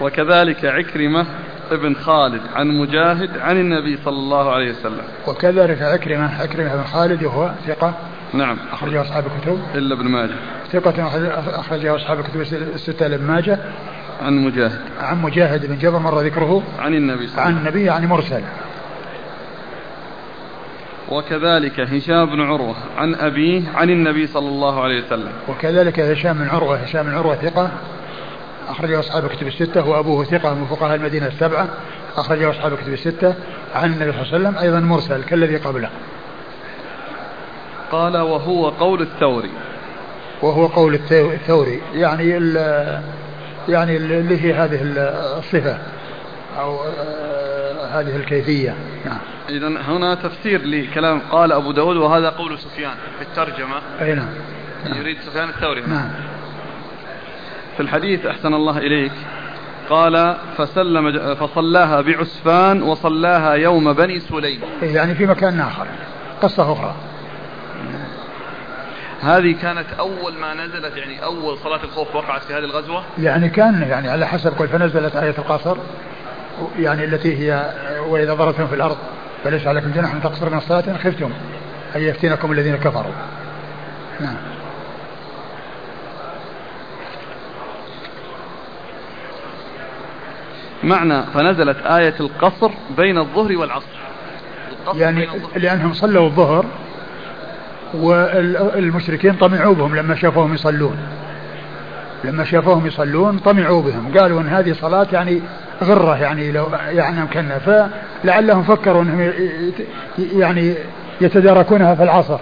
وكذلك عكرمة ابن خالد عن مجاهد عن النبي صلى الله عليه وسلم. وكذلك عكرمة عكرمة بن خالد وهو ثقة. نعم. أخرجه أصحاب الكتب. إلا ابن ماجه. ثقة أخرجه أصحاب الكتب الستة لابن ماجه. عن مجاهد. عن مجاهد بن جبر مر ذكره. عن النبي صلى الله عن النبي يعني مرسل. وكذلك هشام بن عروة عن أبيه عن النبي صلى الله عليه وسلم. وكذلك هشام بن عروة هشام بن عروة ثقة. أخرجه أصحاب الكتب الستة وأبوه ثقة من فقهاء المدينة السبعة أخرجه أصحاب الكتب الستة عن النبي صلى الله عليه وسلم أيضا مرسل كالذي قبله. قال وهو قول الثوري. وهو قول الثوري يعني يعني اللي هي هذه الصفة أو آه، هذه الكيفية. نعم. إذا هنا تفسير لكلام قال أبو داود وهذا قول سفيان في الترجمة. أي نعم. يريد سفيان الثوري. نعم. في الحديث أحسن الله إليك. قال فسلم فصلاها بعسفان وصلاها يوم بني سليم. يعني في مكان آخر قصة أخرى. هذه كانت أول ما نزلت يعني أول صلاة الخوف وقعت في هذه الغزوة؟ يعني كان يعني على حسب قل فنزلت آية القصر يعني التي هي وإذا ضربتم في الأرض فليس عليكم جناح أن تقصر من الصلاة إن خفتم أن يفتنكم الذين كفروا. نعم. معنى فنزلت آية القصر بين الظهر والعصر. يعني لأنهم صلوا الظهر والمشركين طمعوا بهم لما شافوهم يصلون. لما شافوهم يصلون طمعوا بهم. قالوا إن هذه صلاة يعني غرة يعني لو يعني امكننا فلعلهم فكروا إنهم يعني يتداركونها في العصر.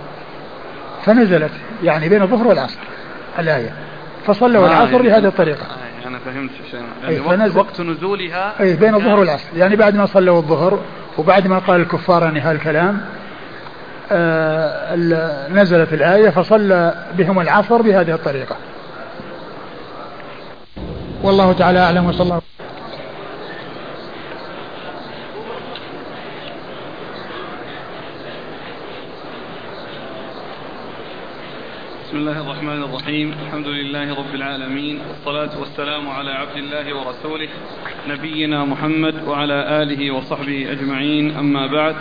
فنزلت يعني بين الظهر والعصر الآية. فصلوا آه العصر يعني بهذه الطريقة. آه أنا فهمت يعني وقت, وقت نزولها أي بين الظهر والعصر. يعني بعد ما صلوا الظهر وبعد ما قال الكفار يعني هالكلام آه نزلت الآية فصلى بهم العصر بهذه الطريقة. والله تعالى أعلم وصلى الله بسم الله الرحمن الرحيم. الحمد لله رب العالمين. والصلاة والسلام على عبد الله ورسوله نبينا محمد وعلى آله وصحبه أجمعين. أما بعد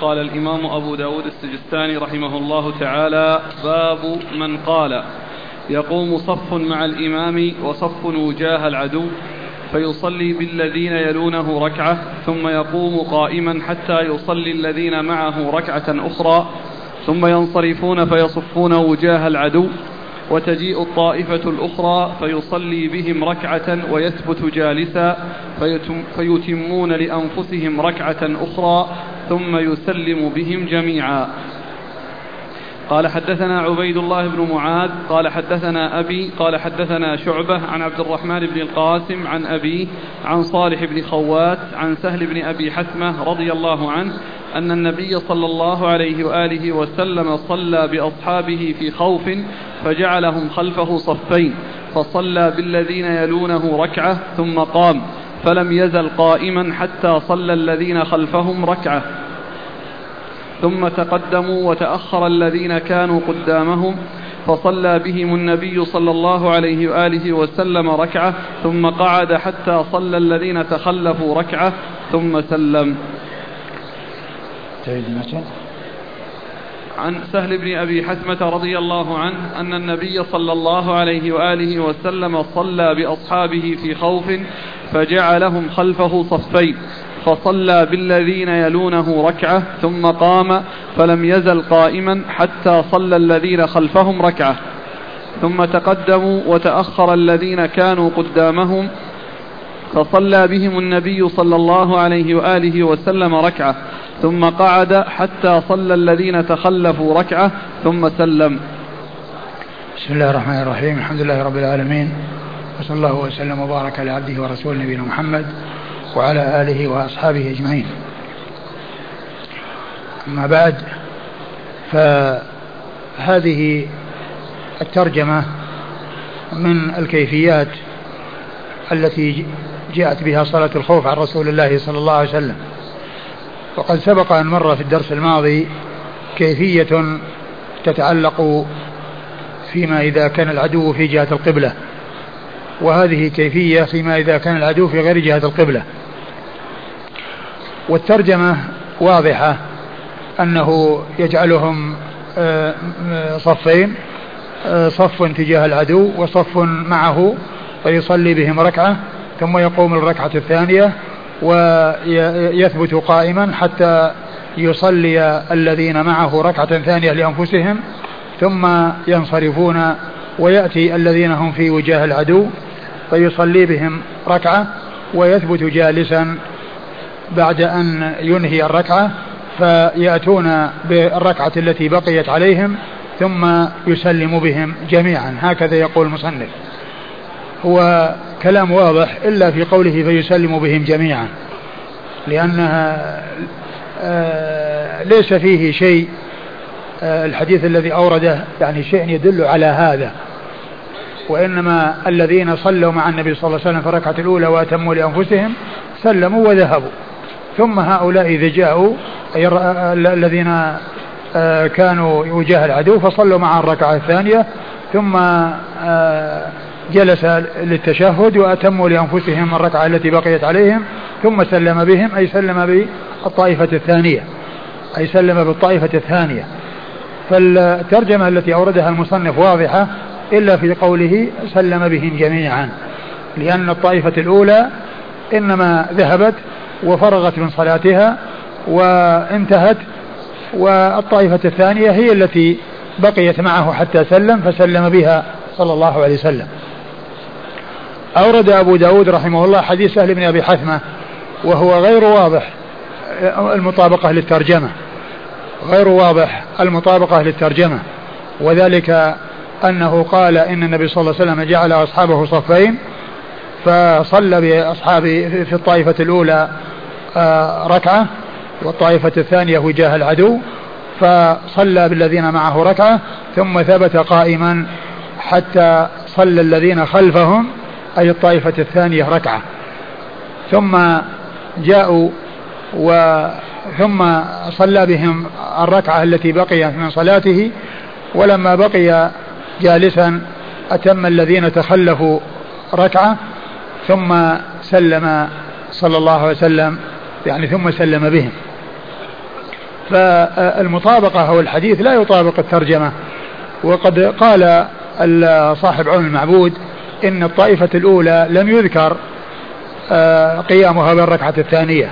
قال الإمام أبو داود السجستاني رحمه الله تعالى باب من قال. يقوم صف مع الإمام وصف وجاه العدو فيصلي بالذين يلونه ركعة ثم يقوم قائما حتى يصلي الذين معه ركعة أخرى ثم ينصرفون فيصفون وجاه العدو وتجيء الطائفة الأخرى فيصلي بهم ركعة ويثبت جالسا فيتم فيتمون لأنفسهم ركعة أخرى ثم يسلم بهم جميعا. قال حدثنا عبيد الله بن معاذ قال حدثنا أبي قال حدثنا شعبة عن عبد الرحمن بن القاسم عن أبيه عن صالح بن خوات عن سهل بن أبي حثمة رضي الله عنه أن النبي صلى الله عليه وآله وسلم صلى بأصحابه في خوف فجعلهم خلفه صفين فصلى بالذين يلونه ركعة ثم قام فلم يزل قائما حتى صلى الذين خلفهم ركعة. ثم تقدموا وتأخر الذين كانوا قدامهم فصلى بهم النبي صلى الله عليه وآله وسلم ركعة ثم قعد حتى صلى الذين تخلفوا ركعة ثم سلم. عن سهل بن أبي حثمة رضي الله عنه أن النبي صلى الله عليه وآله وسلم صلى بأصحابه في خوف فجعلهم خلفه صفين. فصلى بالذين يلونه ركعة ثم قام فلم يزل قائما حتى صلى الذين خلفهم ركعة. ثم تقدموا وتأخر الذين كانوا قدامهم فصلى بهم النبي صلى الله عليه وآله وسلم ركعة. ثم قعد حتى صلى الذين تخلفوا ركعة ثم سلم. بسم الله الرحمن الرحيم. الحمد لله رب العالمين. وصلى الله وسلم وبارك على عبده ورسوله نبينا محمد وعلى آله وأصحابه أجمعين. أما بعد فهذه الترجمة من الكيفيات التي جاءت بها صلاة الخوف عن رسول الله صلى الله عليه وسلم. وقد سبق أن مر في الدرس الماضي كيفية تتعلق فيما إذا كان العدو في جهة القبلة وهذه كيفية فيما إذا كان العدو في غير جهة القبلة. والترجمة واضحة أنه يجعلهم آه، صفين آه، صف تجاه العدو وصف معه فيصلي بهم ركعة ثم يقوم الركعة الثانية ويثبت قائما حتى يصلي الذين معه ركعة ثانية لأنفسهم ثم ينصرفون ويأتي الذين هم في وجاه العدو فيصلي بهم ركعة ويثبت جالسا بعد أن ينهي الركعة فيأتون بالركعة التي بقيت عليهم ثم يسلم بهم جميعا. هكذا يقول المصنف. هو كلام واضح إلا في قوله فيسلم بهم جميعا لأنها آه، ليس فيه شيء آه، الحديث الذي أورده يعني شيء يدل على هذا. وإنما الذين صلوا مع النبي صلى الله عليه وسلم في الركعة الأولى وأتموا لأنفسهم سلموا وذهبوا. ثم هؤلاء إذا جاءوا الذين آه، كانوا وجاه العدو فصلوا مع الركعة الثانية ثم جلس للتشهد وأتموا لأنفسهم الركعة التي بقيت عليهم ثم سلم بهم أي سلم بالطائفة الثانية أي سلم بالطائفة الثانية. فالترجمة التي أوردها المصنف واضحة إلا في قوله سلم بهم جميعا لأن الطائفة الأولى إنما ذهبت وفرغت من صلاتها وانتهت والطائفة الثانية هي التي بقيت معه حتى سلم فسلم بها صلى الله عليه وسلم. أورد أبو داود رحمه الله حديث سهل بن أبي حثمة وهو غير واضح المطابقة للترجمة. غير واضح المطابقة للترجمة. وذلك أنه قال إن النبي صلى الله عليه وسلم جعل أصحابه صفين فصلى بأصحابه في الطائفة الأولى ركعة والطائفة الثانية وجاه العدو فصلى بالذين معه ركعة ثم ثبت قائما حتى صلى الذين خلفهم أي الطائفة الثانية ركعة. ثم جاءوا و ثم صلى بهم الركعة التي بقيت من صلاته ولما بقي جالسا أتم الذين تخلفوا ركعة ثم سلم صلى الله عليه وسلم يعني ثم سلم بهم. فالمطابقة أو الحديث لا يطابق الترجمة. وقد قال صاحب عون المعبود إن الطائفة الأولى لم يذكر آه، قيامها بالركعة الثانية.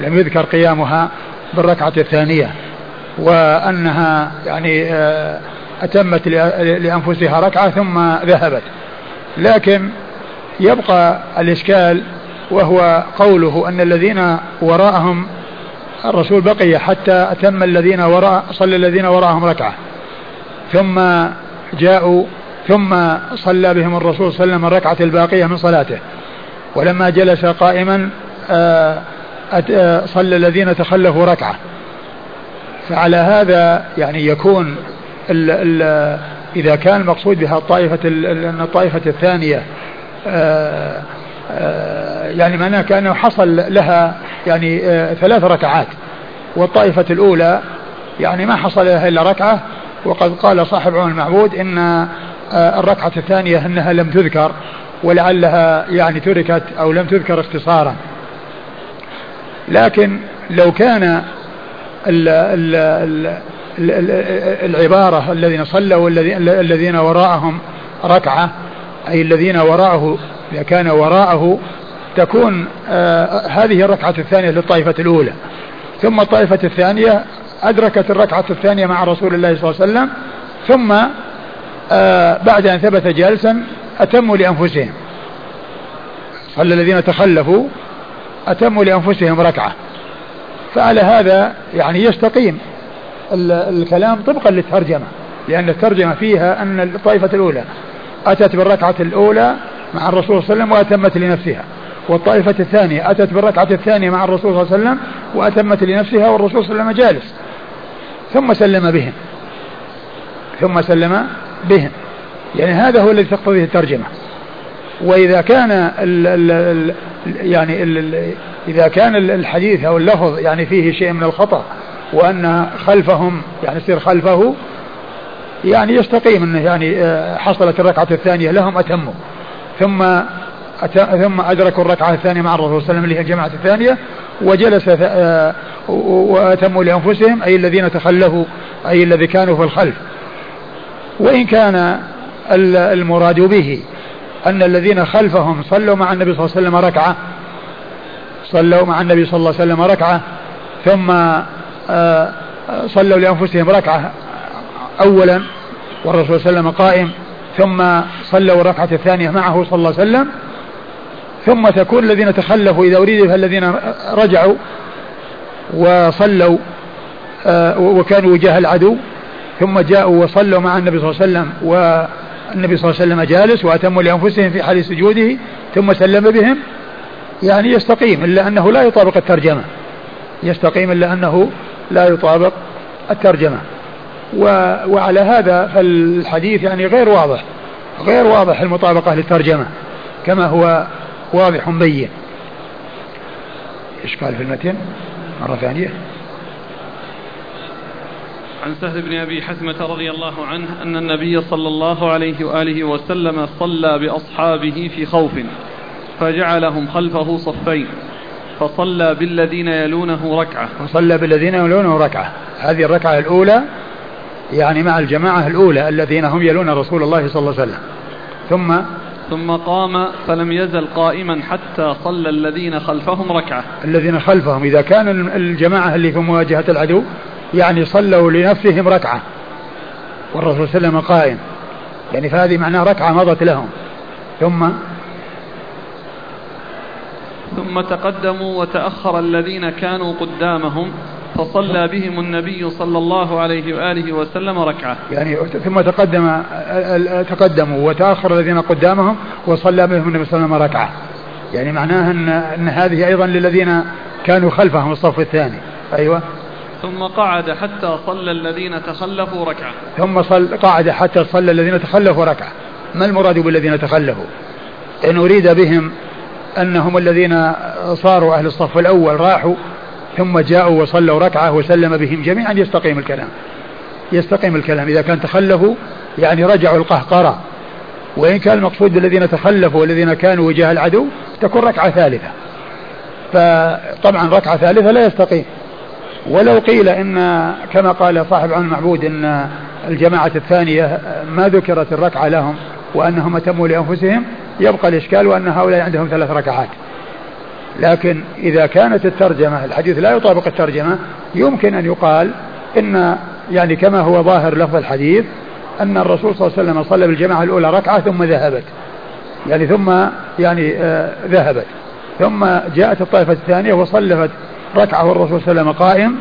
لم يذكر قيامها بالركعة الثانية. وأنها يعني آه، أتمت لأنفسها ركعة ثم ذهبت. لكن يبقى الإشكال وهو قوله أن الذين وراءهم الرسول بقي حتى أتم الذين وراء صلى الذين وراءهم ركعة. ثم جاءوا ثم صلى بهم الرسول صلى الله عليه وسلم الركعة الباقية من صلاته. ولما جلس قائما آه، آه، صلى الذين تخلفوا ركعة. فعلى هذا يعني يكون ال ال إذا كان المقصود بها الطائفة أن الطائفة الثانية آه، يعني معناه كأنه حصل لها يعني ثلاث ركعات. والطائفة الأولى يعني ما حصل لها إلا ركعة. وقد قال صاحب عون المعبود إن آه، الركعة الثانية أنها لم تذكر ولعلها يعني تركت أو لم تذكر اختصارا. لكن لو كان ال ال ال العبارة الذين صلوا الذين وراءهم ركعة أي الذين وراءه إذا كان وراءه تكون آه هذه الركعة الثانية للطائفة الأولى. ثم الطائفة الثانية أدركت الركعة الثانية مع رسول الله صلى الله عليه وسلم ثم آه بعد أن ثبت جالسا أتموا لأنفسهم. صلى الذين تخلفوا أتموا لأنفسهم ركعة. فعلى هذا يعني يستقيم الكلام طبقا للترجمة لأن الترجمة فيها أن الطائفة الأولى أتت بالركعة الأولى مع الرسول صلى الله عليه وسلم وأتمت لنفسها. والطائفة الثانية أتت بالركعة الثانية مع الرسول صلى الله عليه وسلم وأتمت لنفسها والرسول صلى الله عليه وسلم جالس. ثم سلم بهم. ثم سلم بهم. يعني هذا هو الذي تقتضيه الترجمة. وإذا كان ال ال ال يعني ال إذا كان الحديث أو اللفظ يعني فيه شيء من الخطأ وأن خلفهم يعني يصير خلفه يعني يستقيم أنه يعني آه، حصلت الركعة الثانية لهم أتموا. ثم ثم أدركوا الركعة الثانية مع الرسول صلى الله عليه وسلم اللي هي الجماعة الثانية وجلس آه، وأتموا لأنفسهم أي الذين تخلفوا أي الذي كانوا في الخلف. وإن كان المراد به أن الذين خلفهم صلوا مع النبي صلى الله عليه وسلم ركعة صلوا مع النبي صلى الله عليه وسلم ركعة ثم آه، صلوا لأنفسهم ركعة أولا والرسول صلى الله عليه وسلم قائم ثم صلوا الركعة الثانية معه صلى الله عليه وسلم ثم تكون الذين تخلفوا إذا أريد فالذين رجعوا وصلوا آه، وكانوا وجاه العدو ثم جاءوا وصلوا مع النبي صلى الله عليه وسلم والنبي صلى الله عليه وسلم جالس وأتموا لأنفسهم في حال سجوده ثم سلم بهم يعني يستقيم إلا أنه لا يطابق الترجمة يستقيم إلا أنه لا يطابق الترجمة. وعلى هذا فالحديث يعني غير واضح غير واضح المطابقة للترجمة كما هو واضح بين. إيش قال في المتن؟ مرة ثانية. عن سهل بن أبي حزمة رضي الله عنه أن النبي صلى الله عليه وآله وسلم صلى بأصحابه في خوف فجعلهم خلفه صفين فصلى بالذين يلونه ركعة. فصلى بالذين يلونه ركعة. هذه الركعة الأولى يعني مع الجماعة الأولى الذين هم يلون رسول الله صلى الله عليه وسلم. ثم ثم قام فلم يزل قائما حتى صلى الذين خلفهم ركعة. الذين خلفهم إذا كان الجماعة اللي في مواجهة العدو يعني صلوا لنفسهم ركعة. والرسول صلى الله عليه وسلم قائم. يعني فهذه معناه ركعة مضت لهم. ثم ثم تقدموا وتأخر الذين كانوا قدامهم. فصلى بهم النبي صلى الله عليه وآله وسلم ركعة. يعني ثم تقدم تقدموا وتأخر الذين قدامهم وصلى بهم النبي صلى الله عليه وسلم ركعة. يعني معناها أن, أن هذه أيضا للذين كانوا خلفهم الصف الثاني. أيوة. ثم قعد حتى صلى الذين تخلفوا ركعة. ثم صل قعد حتى صلى الذين تخلفوا ركعة. ما المراد بالذين تخلفوا؟ إن أريد بهم أنهم الذين صاروا أهل الصف الأول راحوا ثم جاءوا وصلوا ركعة وسلم بهم جميعا يستقيم الكلام. يستقيم الكلام. إذا كان تخلفوا يعني رجعوا القهقرة. وإن كان المقصود بالذين تخلفوا والذين كانوا وجاه العدو تكون ركعة ثالثة. فطبعا ركعة ثالثة لا يستقيم. ولو قيل إن كما قال صاحب عون المعبود إن الجماعة الثانية ما ذكرت الركعة لهم وأنهم أتموا لأنفسهم يبقى الإشكال وأن هؤلاء عندهم ثلاث ركعات. لكن إذا كانت الترجمة الحديث لا يطابق الترجمة يمكن أن يقال إن يعني كما هو ظاهر لفظ الحديث أن الرسول صلى الله عليه وسلم صلى بالجماعة الأولى ركعة ثم ذهبت. يعني ثم يعني آه ذهبت. ثم جاءت الطائفة الثانية وصلفت ركعة والرسول صلى الله عليه وسلم قائم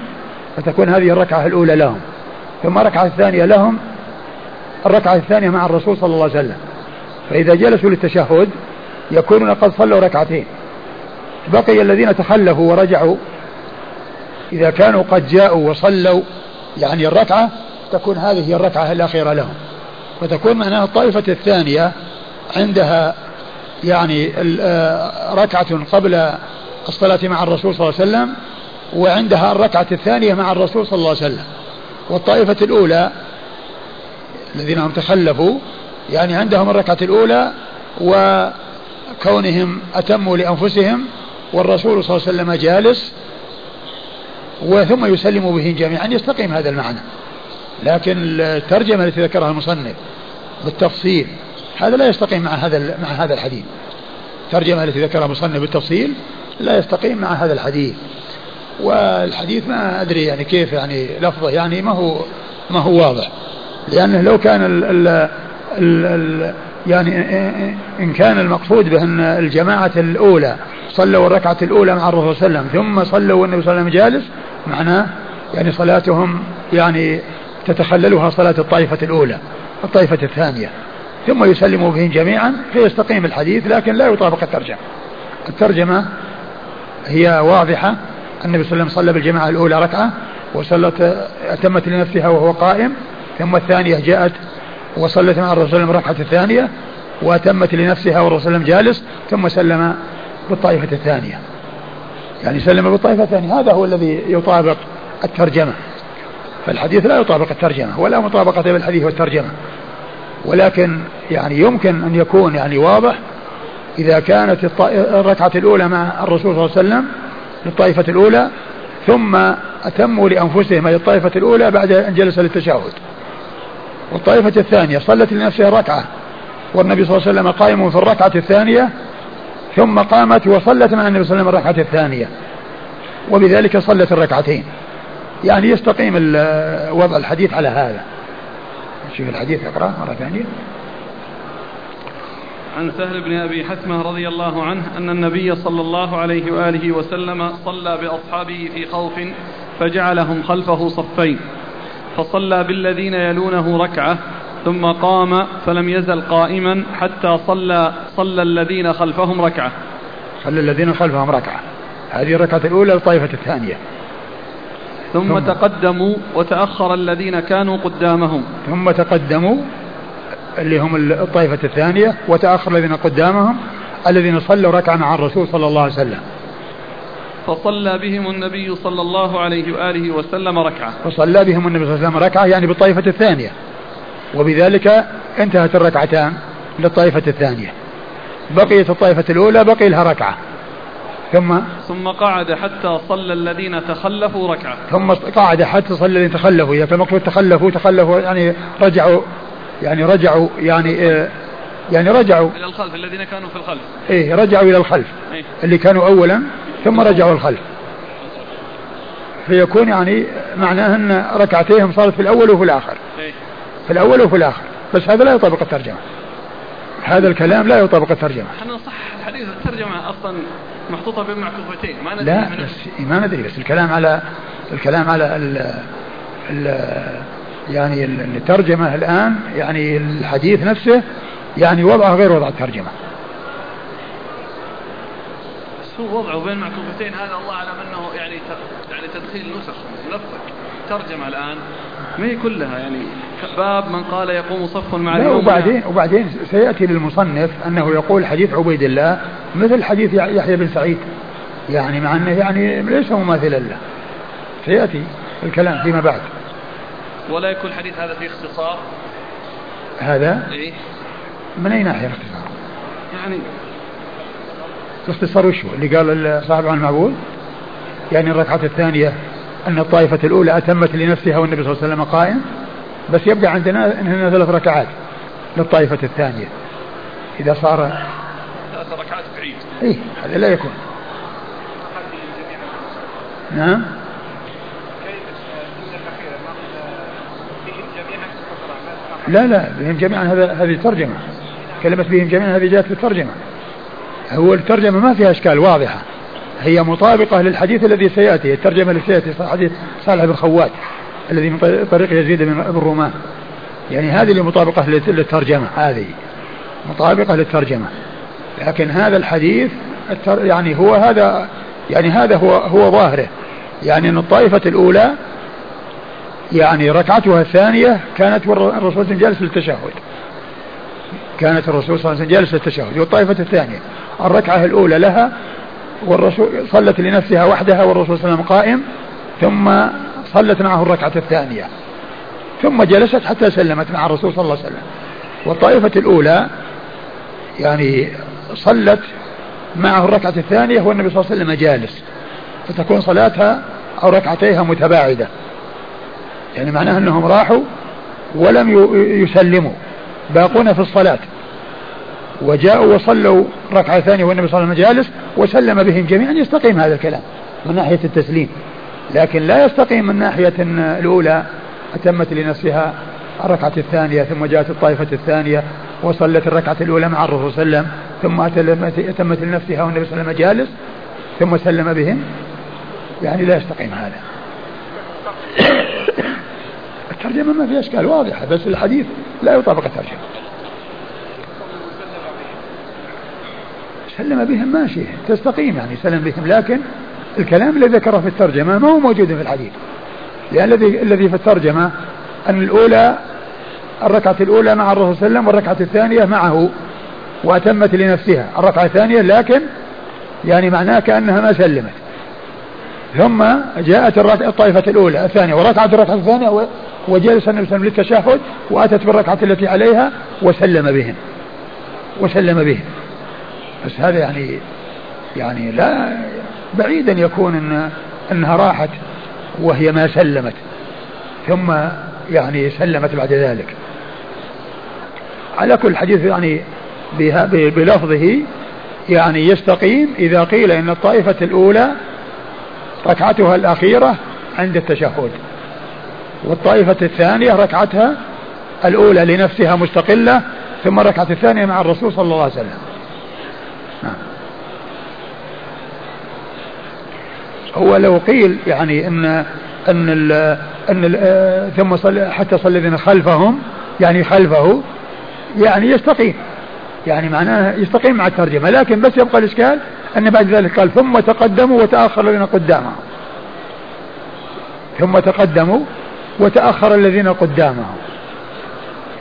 فتكون هذه الركعة الأولى لهم. ثم الركعة الثانية لهم الركعة الثانية مع الرسول صلى الله عليه وسلم. فإذا جلسوا للتشهد يكونون قد صلوا ركعتين. بقي الذين تخلفوا ورجعوا. إذا كانوا قد جاءوا وصلوا يعني الركعة تكون هذه الركعة الأخيرة لهم. فتكون معناها الطائفة الثانية عندها يعني آه، ركعة قبل الصلاة مع الرسول صلى الله عليه وسلم وعندها الركعة الثانية مع الرسول صلى الله عليه وسلم. والطائفة الأولى الذين هم تخلفوا يعني عندهم الركعة الأولى وكونهم أتموا لأنفسهم والرسول صلى الله عليه وسلم جالس وثم يسلم به جميعا يستقيم هذا المعنى. لكن الترجمة التي ذكرها المصنف بالتفصيل هذا لا يستقيم مع هذا مع هذا الحديث. الترجمة التي ذكرها المصنف بالتفصيل لا يستقيم مع هذا الحديث. والحديث ما أدري يعني كيف يعني لفظه يعني ما هو ما هو واضح. لأنه لو كان ال ال ال ال يعني إن كان المقصود بأن الجماعة الأولى صلوا الركعة الأولى مع الرسول صلى الله عليه وسلم ثم صلوا والنبي صلى الله عليه وسلم جالس معناه يعني صلاتهم يعني تتخللها صلاة الطائفة الأولى الطائفة الثانية ثم يسلموا بهم جميعا فيستقيم الحديث لكن لا يطابق الترجمة. الترجمة هي واضحة النبي صلى الله عليه وسلم صلى بالجماعة الأولى ركعة وصلت أتمت لنفسها وهو قائم ثم الثانية جاءت وصلت مع الرسول صلى الله عليه وسلم الركعة الثانية وأتمت لنفسها والرسول صلى الله عليه وسلم جالس ثم سلم بالطائفة الثانية. يعني سلم بالطائفة الثانية. هذا هو الذي يطابق الترجمة. فالحديث لا يطابق الترجمة ولا مطابقة بين الحديث والترجمة. ولكن يعني يمكن أن يكون يعني واضح إذا كانت الركعة الأولى مع الرسول صلى الله عليه وسلم للطائفة الأولى ثم أتموا لأنفسهم أي الطائفة الأولى بعد أن جلس للتشهد. والطائفة الثانية صلت لنفسها ركعة. والنبي صلى الله عليه وسلم قائم في الركعة الثانية ثم قامت وصلت مع النبي صلى الله عليه وسلم الركعة الثانية. وبذلك صلت الركعتين. يعني يستقيم وضع الحديث على هذا. شوف الحديث اقرأ مرة ثانية. عن سهل بن أبي حثمة رضي الله عنه أن النبي صلى الله عليه وآله وسلم صلى بأصحابه في خوف فجعلهم خلفه صفين. فصلى بالذين يلونه ركعة ثم قام فلم يزل قائما حتى صلى صلى الذين خلفهم ركعة. صلى الذين خلفهم ركعة. هذه الركعة الأولى للطائفة الثانية. ثم, ثم تقدموا وتأخر الذين كانوا قدامهم. ثم تقدموا اللي هم الطائفة الثانية وتأخر الذين قدامهم الذين صلوا ركعة مع الرسول صلى الله عليه وسلم. فصلى بهم النبي صلى الله عليه وآله وسلم ركعة. فصلى بهم النبي صلى الله عليه وسلم ركعة يعني بالطائفة الثانية. وبذلك انتهت الركعتان للطائفة الثانية. بقيت الطائفة الأولى بقي لها ركعة. ثم؟ ثم قعد حتى صلى الذين تخلفوا ركعة. ثم قعد حتى صلى الذين تخلفوا. يعني المقصود تخلفوا تخلفوا يعني رجعوا يعني رجعوا يعني آه يعني رجعوا. إلى الخلف الذين كانوا في الخلف. إيه رجعوا إلى الخلف. إيه؟ اللي كانوا أولا ثم رجعوا الخلف. فيكون يعني معناه أن ركعتيهم صارت في الأول وفي الآخر. إيه؟ في الأول وفي الآخر. بس هذا لا يطابق الترجمة. هذا الكلام لا يطابق الترجمة. إحنا صح الحديث الترجمة أصلا محطوطة بين معكوفتين. ما ندري لا بس ما ندري بس الكلام على الكلام على ال ال يعني الترجمة الآن يعني الحديث نفسه يعني وضعه غير وضع الترجمة. هو وضعه بين معكوفتين هذا الله أعلم أنه يعني يعني تدخيل نسخ ملفق ترجمة الآن ما هي كلها يعني باب من قال يقوم صف مع لا وبعدين وبعدين سيأتي للمصنف أنه يقول حديث عبيد الله مثل حديث يحيى بن سعيد. يعني مع أنه يعني ليس مماثلا له. سيأتي الكلام فيما بعد. ولا يكون الحديث هذا فيه اختصار؟ هذا؟ إيه؟ من أي ناحية اختصار يعني اختصار وشو اللي قال صاحب عن المعبود يعني الركعة الثانية أن الطائفة الأولى أتمت لنفسها والنبي صلى الله عليه وسلم قائم؟ بس يبقى عندنا أنها ثلاث ركعات للطائفة الثانية. إذا صار ثلاث ركعات بعيد. إيه هذا لا يكون. نعم؟ لا لا بهم جميعا هذا هذه ترجمة. كلمة بهم جميعا هذه جاءت في الترجمة هو الترجمة ما فيها أشكال واضحة. هي مطابقة للحديث الذي سيأتي الترجمة التي سيأتي حديث صالح بن خوات الذي من طريق يزيد بن الرومان. يعني هذه اللي مطابقة للترجمة هذه مطابقة للترجمة. لكن هذا الحديث يعني هو هذا يعني هذا هو هو ظاهره. يعني إن الطائفة الأولى يعني ركعتها الثانية كانت الرسول جالس للتشهد. كانت الرسول صلى الله عليه وسلم جالس للتشهد والطائفة الثانية. الركعة الأولى لها والرسول صلت لنفسها وحدها والرسول صلى الله عليه وسلم قائم ثم صلت معه الركعة الثانية. ثم جلست حتى سلمت مع الرسول صلى الله عليه وسلم. والطائفة الأولى يعني صلت معه الركعة الثانية والنبي صلى الله عليه وسلم جالس. فتكون صلاتها أو ركعتيها متباعدة. يعني معناها أنهم راحوا ولم يسلموا. باقون في الصلاة. وجاءوا وصلوا ركعة ثانية والنبي صلى الله عليه وسلم جالس وسلم بهم جميعا يستقيم هذا الكلام من ناحية التسليم. لكن لا يستقيم من ناحية الأولى أتمت لنفسها الركعة الثانية ثم جاءت الطائفة الثانية وصلت الركعة الأولى مع الرسول صلى الله عليه وسلم ثم أتمت لنفسها والنبي صلى الله عليه وسلم جالس ثم سلم بهم. يعني لا يستقيم هذا. الترجمة ما فيها أشكال واضحة بس الحديث لا يطابق الترجمة. سلم بهم ماشي تستقيم يعني سلم بهم لكن الكلام الذي ذكره في الترجمة ما هو موجود في الحديث. لأن الذي الذي في الترجمة أن الأولى الركعة الأولى مع الرسول صلى الله عليه وسلم والركعة الثانية معه وأتمت لنفسها. الركعة الثانية لكن يعني معناه كأنها ما سلمت. ثم جاءت الطائفة الأولى الثانية وركعت الركعة الثانية وجلس النبي صلى للتشهد وأتت بالركعة التي عليها وسلم بهم. وسلم بهم. بس هذا يعني يعني لا بعيد أن يكون إن أنها راحت وهي ما سلمت ثم يعني سلمت بعد ذلك. على كل حديث يعني بلفظه يعني يستقيم إذا قيل إن الطائفة الأولى ركعتها الأخيرة عند التشهد. والطائفة الثانية ركعتها الأولى لنفسها مستقلة ثم الركعة الثانية مع الرسول صلى الله عليه وسلم. نعم. هو لو قيل يعني ان إن ال إن ال آه، ثم صل حتى صلى الذين خلفهم يعني خلفه يعني يستقيم. يعني معناه يستقيم مع الترجمة لكن بس يبقى الإشكال أن بعد ذلك قال ثم تقدموا وتاخر الذين قدامهم ثم تقدموا وتآخر الذين قدامهم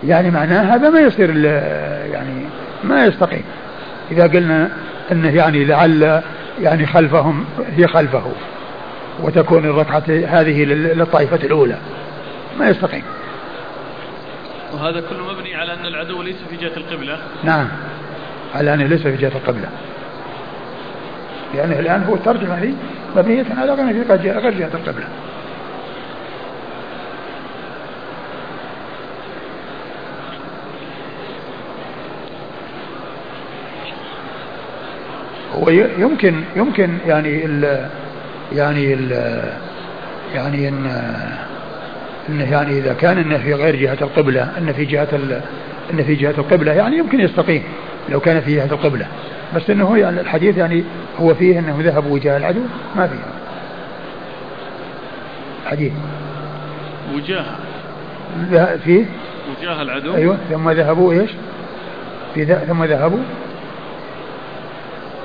يعني معناه هذا ما يصير يعني ما يستقيم. إذا قلنا أنه يعني لعل يعني خلفهم هي خلفه وتكون الركعة هذه للطائفة الأولى. ما يستقيم. وهذا كله مبني على أن العدو ليس في جهة القبلة. نعم. على أنه ليس في جهة القبلة. لأنه الآن هو الترجمة هذه مبنية على غير جهة القبلة هو يمكن يعني ال يعني ال يعني ان انه يعني إذا كان إنه في غير جهة القبلة إن في جهة إن في جهة القبلة يعني يمكن يستقيم لو كان في جهة القبلة. بس إنه يعني الحديث يعني هو فيه إنه ذهب وجاه العدو ما فيه. حديث. وجاه فيه؟ وجاه العدو. أيوه ثم ذهبوا إيش؟ في ثم ذهبوا.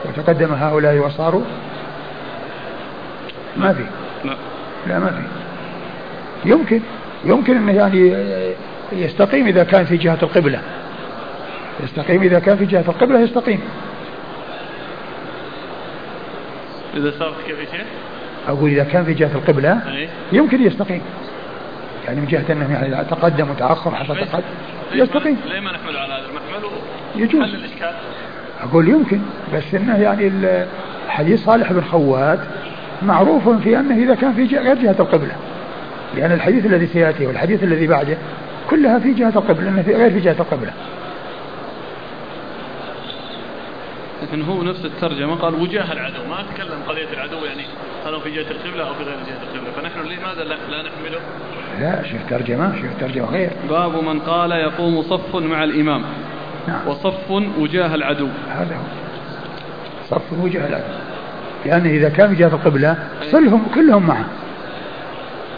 وتقدم هؤلاء وصاروا. ما في. لا. لا ما في. يمكن يمكن إنه يعني يستقيم إذا كان في جهة القبلة. يستقيم إذا كان في جهة القبلة يستقيم. إذا صار كيف يا شيخ؟ أقول إذا كان في جهة القبلة يمكن يستقيم. يعني من جهة إنه يعني تقدم وتأخر حصل تقدم. يستقيم. ليه ما نحمل على هذا. المحمل يجوز. الإشكال. أقول يمكن بس إنه يعني حديث صالح بن خوات معروف في أنه إذا كان في غير جهة القبلة. لأن الحديث الذي سيأتي والحديث الذي بعده كلها في جهة القبلة في غير في جهة القبلة. لكن هو نفس الترجمة قال وجاه العدو ما تكلم قضية العدو يعني هل هو في جهة القبلة أو في غير جهة القبلة. فنحن لماذا لا, لا نحمله؟ لا شوف ترجمة شوف ترجمة غير؟ باب من قال يقوم صف مع الإمام. نعم. وصف وجاه العدو. هذا هو. صف وجاه العدو. لأنه إذا كان في جهة القبلة صلهم كلهم معه.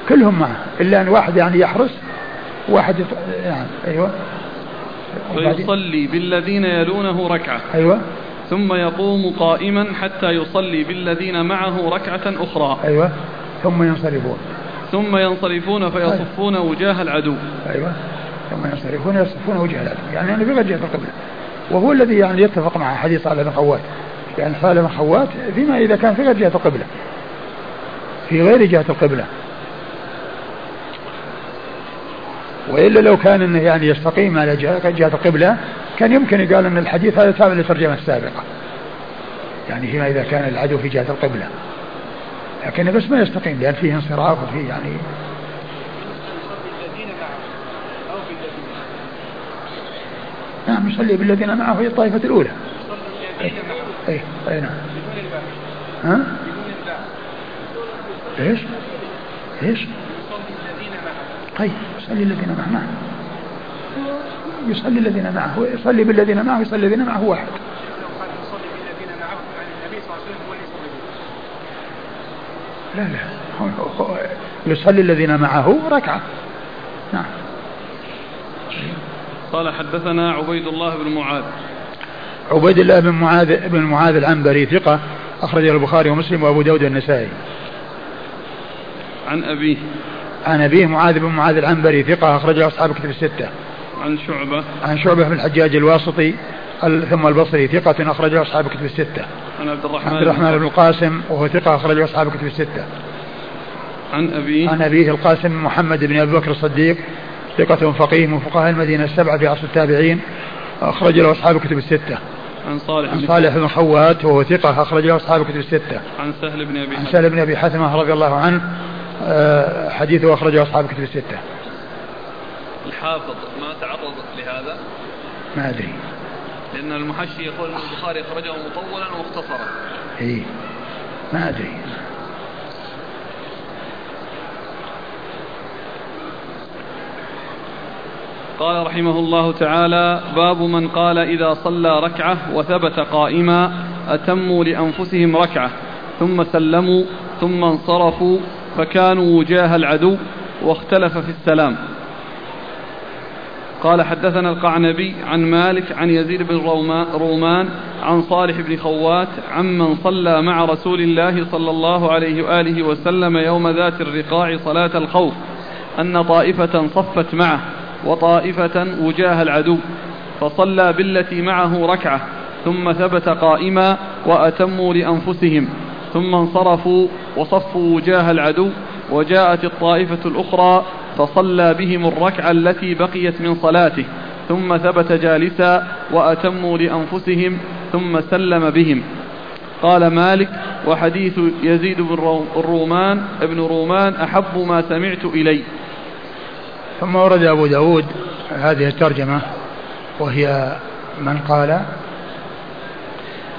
كلهم معه. إلا أن واحد يعني يحرس واحد. يعني أيوه. فيصلي بالذين يلونه ركعة. أيوه. ثم يقوم قائما حتى يصلي بالذين معه ركعة أخرى. أيوه. ثم ينصرفون. ثم ينصرفون فيصفون وجاه العدو. أيوه. ثم ينصرفون يصفون وجه العدو. يعني أنه بغير جهة القبلة وهو الذي يعني يتفق مع حديث صالح بن خوات. يعني صالح بن خوات فيما إذا كان في غير جهة القبلة. في غير جهة القبلة. وإلا لو كان أنه يعني يستقيم على جهة القبلة كان يمكن يقال أن الحديث هذا تابع للترجمة السابقة يعني فيما إذا كان العدو في جهة القبلة لكن بس ما يستقيم لأن فيه انصراف وفيه يعني نعم يصلي بالذين معه في الطائفة الأولى أي أي, أي نعم ها؟ إيش؟ إيش؟ طيب يصلي الذين معه نعم يصلي الذين معه يصلي بالذين معه يصلي الذين معه واحد. لا لا يصلي الذين معه ركعة. نعم. قال حدثنا عبيد الله بن معاذ. عبيد الله بن معاذ بن معاذ العنبري ثقة أخرجه البخاري ومسلم وأبو داود والنسائي. عن أبيه. عن أبيه معاذ بن معاذ العنبري ثقة أخرجه أصحاب كتب الستة. عن شعبة. عن شعبة بن الحجاج الواسطي ثم البصري ثقة أخرجه أصحاب كتب الستة. عن عبد الرحمن عبد الرحمن بن القاسم وهو ثقة أخرجه أصحاب كتب الستة. عن أبيه. عن أبيه القاسم محمد بن أبي بكر الصديق ثقة فقيه من فقهاء المدينة السبعة في عصر التابعين أخرج له أصحاب الكتب الستة. عن صالح عن صالح بن خوات وهو ثقة أخرج له أصحاب الكتب الستة. عن سهل بن أبي عن سهل بن أبي حثمة رضي الله عنه آه، حديثه أخرجه أصحاب الكتب الستة. الحافظ ما تعرض لهذا؟ ما أدري. لأن المحشي يقول البخاري أخرجه مطولا ومختصرا إيه ما أدري. قال رحمه الله تعالى باب من قال إذا صلى ركعة وثبت قائما أتموا لأنفسهم ركعة ثم سلموا ثم انصرفوا فكانوا وجاه العدو واختلف في السلام. قال حدثنا القعنبي عن مالك عن يزيد بن رومان عن صالح بن خوات عمن صلى مع رسول الله صلى الله عليه وآله وسلم يوم ذات الرقاع صلاة الخوف أن طائفة صفت معه وطائفة وجاه العدو فصلى بالتي معه ركعة ثم ثبت قائما وأتموا لأنفسهم ثم انصرفوا وصفوا وجاه العدو وجاءت الطائفة الأخرى فصلى بهم الركعة التي بقيت من صلاته ثم ثبت جالسا وأتموا لأنفسهم ثم سلم بهم. قال مالك وحديث يزيد بن الرومان ابن رومان أحب ما سمعت إلي. ثم ورد أبو داود هذه الترجمة وهي من قال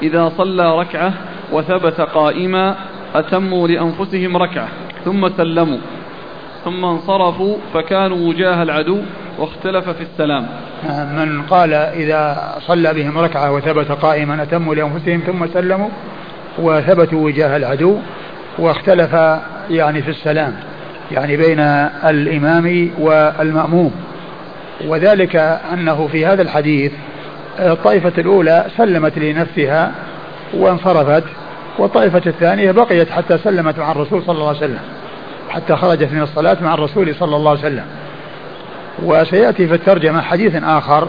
إذا صلى ركعة وثبت قائما أتموا لأنفسهم ركعة ثم سلموا. ثم انصرفوا فكانوا وجاه العدو واختلف في السلام. من قال إذا صلى بهم ركعة وثبت قائما أتموا لأنفسهم ثم سلموا وثبتوا وجاه العدو واختلف يعني في السلام يعني بين الإمام والمأموم. وذلك أنه في هذا الحديث الطائفة الأولى سلمت لنفسها وانصرفت والطائفة الثانية بقيت حتى سلمت مع الرسول صلى الله عليه وسلم. حتى خرجت من الصلاة مع الرسول صلى الله عليه وسلم. وسيأتي في الترجمة حديث آخر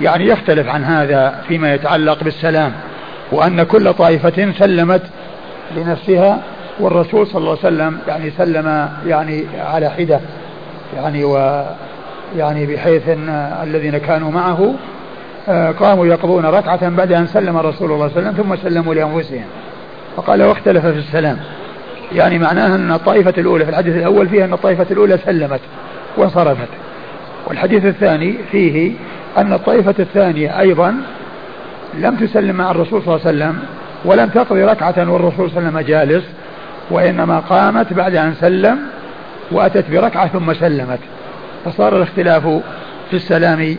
يعني يختلف عن هذا فيما يتعلق بالسلام وأن كل طائفة سلمت لنفسها والرسول صلى الله عليه وسلم يعني سلم يعني على حدة يعني و يعني بحيث إن الذين كانوا معه آه، قاموا يقضون ركعة بعد أن سلم الرسول الله صلى الله عليه وسلم ثم سلموا لأنفسهم. فقال واختلف في السلام. يعني معناه أن الطائفة الأولى في الحديث الأول فيها أن الطائفة الأولى سلمت وانصرفت. والحديث الثاني فيه أن الطائفة الثانية أيضا لم تسلم مع الرسول صلى الله عليه وسلم ولم تقضي ركعة والرسول صلى الله عليه وسلم جالس وإنما قامت بعد أن سلم وأتت بركعة ثم سلمت. فصار الاختلاف في السلام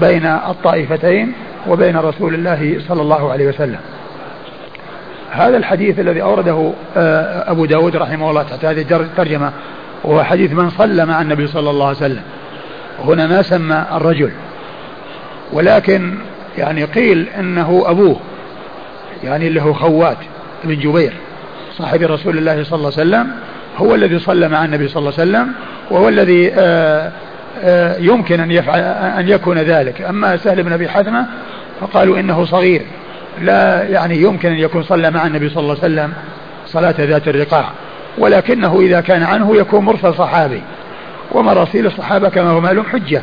بين الطائفتين وبين رسول الله صلى الله عليه وسلم. هذا الحديث الذي أورده آه، أبو داود رحمه الله تحت هذه الترجمة وهو حديث من صلى مع النبي صلى الله عليه وسلم. هنا ما سمى الرجل ولكن يعني قيل إنه أبوه يعني اللي هو خوات بن جبير صاحب رسول الله صلى الله عليه وسلم هو الذي صلى مع النبي صلى الله عليه وسلم وهو الذي آه، آه، يمكن أن يفعل أن يكون ذلك. أما سهل بن أبي حثمه فقالوا إنه صغير. لا يعني يمكن أن يكون صلى مع النبي صلى الله عليه وسلم صلاة ذات الرقاع ولكنه إذا كان عنه يكون مرسل صحابي ومراسيل الصحابة كما هو معلوم حجة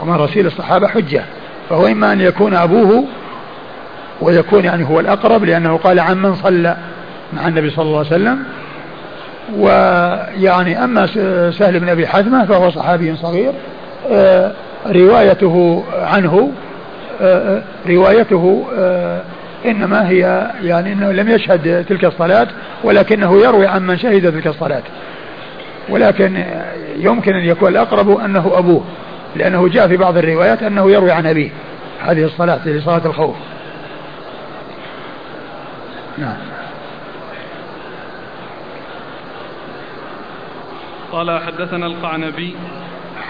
ومراسيل الصحابة حجة فهو إما أن يكون أبوه ويكون يعني هو الأقرب لأنه قال عن من صلى مع النبي صلى الله عليه وسلم ويعني أما سهل بن أبي حثمة فهو صحابي صغير آه، روايته عنه روايته إنما هي يعني أنه لم يشهد تلك الصلاة ولكنه يروي عن من شهد تلك الصلاة. ولكن يمكن أن يكون الأقرب أنه أبوه لأنه جاء في بعض الروايات أنه يروي عن أبيه هذه الصلاة لصلاة الخوف. نعم. قال حدثنا القعنبي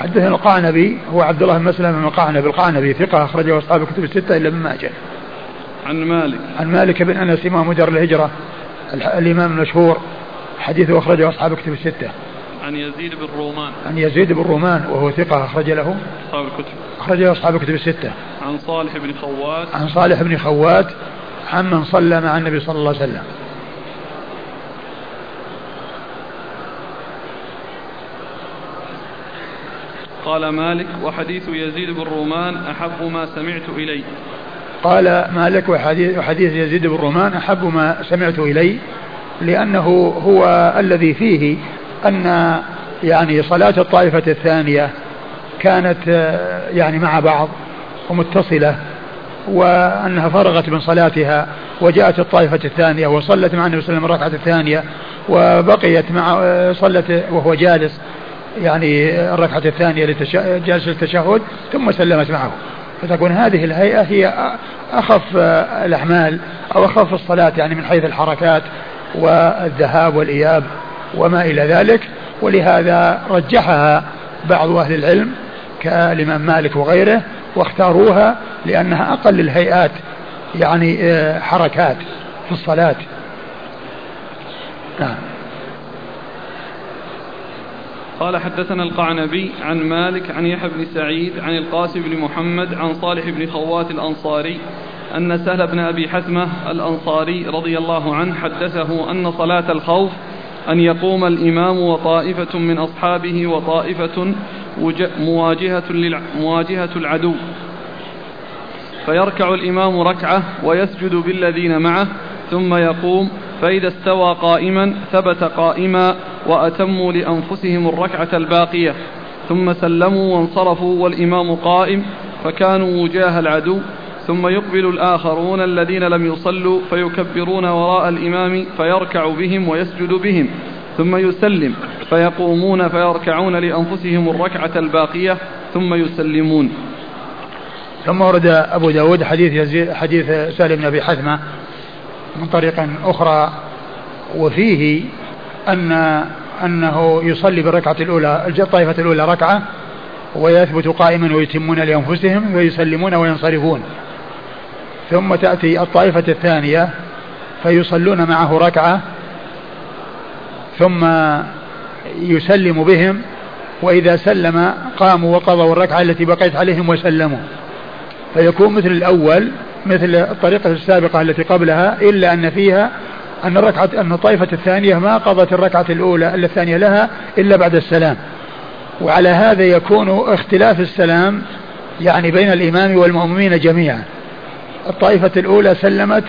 حدثنا القعنبي هو عبد الله بن مسلم بن القعنبي القعنبي ثقة أخرجه أصحاب الكتب الستة إلا ابن ماجه. عن مالك عن مالك بن أنس إمام دار الهجرة الإمام المشهور حديثه أخرجه أصحاب الكتب الستة. عن يزيد بن رومان عن يزيد بن رومان وهو ثقة أخرج له أصحاب الكتب أخرجه أصحاب الكتب الستة. عن صالح بن خوات عن صالح بن خوات عمن صلى مع النبي صلى الله عليه وسلم. قال مالك وحديث يزيد بن رومان أحب ما سمعت إلي قال مالك وحديث, وحديث يزيد بن رومان أحب ما سمعت إلي لأنه هو الذي فيه أن يعني صلاة الطائفة الثانية كانت يعني مع بعض ومتصلة وأنها فرغت من صلاتها وجاءت الطائفة الثانية وصلت مع النبي صلى الله عليه وسلم الركعة الثانية وبقيت مع صلت وهو جالس. يعني الركعة الثانية جالس التشهد ثم سلمت معه. فتكون هذه الهيئة هي أخف الأعمال أو أخف الصلاة يعني من حيث الحركات والذهاب والإياب وما إلى ذلك. ولهذا رجحها بعض أهل العلم كالإمام مالك وغيره واختاروها لأنها أقل الهيئات يعني آه، حركات في الصلاة. نعم. قال حدثنا القعنبي عن مالك عن يحيى بن سعيد عن القاسم بن محمد عن صالح بن خوات الأنصاري أن سهل بن أبي حثمة الأنصاري رضي الله عنه حدثه أن صلاة الخوف أن يقوم الإمام وطائفة من أصحابه وطائفة مواجهة, مواجهة العدو. فيركع الإمام ركعة ويسجد بالذين معه ثم يقوم فإذا استوى قائما ثبت قائما وأتموا لأنفسهم الركعة الباقية ثم سلموا وانصرفوا والإمام قائم فكانوا وجاه العدو ثم يقبل الآخرون الذين لم يصلوا فيكبرون وراء الإمام فيركع بهم ويسجد بهم ثم يسلم فيقومون فيركعون لأنفسهم الركعة الباقية ثم يسلمون. ثم ورد أبو داود حديث حديث سالم بن أبي حثمة من طريق أخرى وفيه أن أنه يصلي بالركعة الأولى الطائفة الأولى ركعة ويثبت قائما ويتمون لأنفسهم ويسلمون وينصرفون. ثم تأتي الطائفة الثانية فيصلون معه ركعة ثم يسلم بهم وإذا سلم قاموا وقضوا الركعة التي بقيت عليهم وسلموا. فيكون مثل الأول مثل الطريقة السابقة التي قبلها إلا أن فيها أن الركعة أن الطائفة الثانية ما قضت الركعة الأولى الثانية لها إلا بعد السلام. وعلى هذا يكون اختلاف السلام يعني بين الإمام والمؤمنين جميعا. الطائفة الأولى سلمت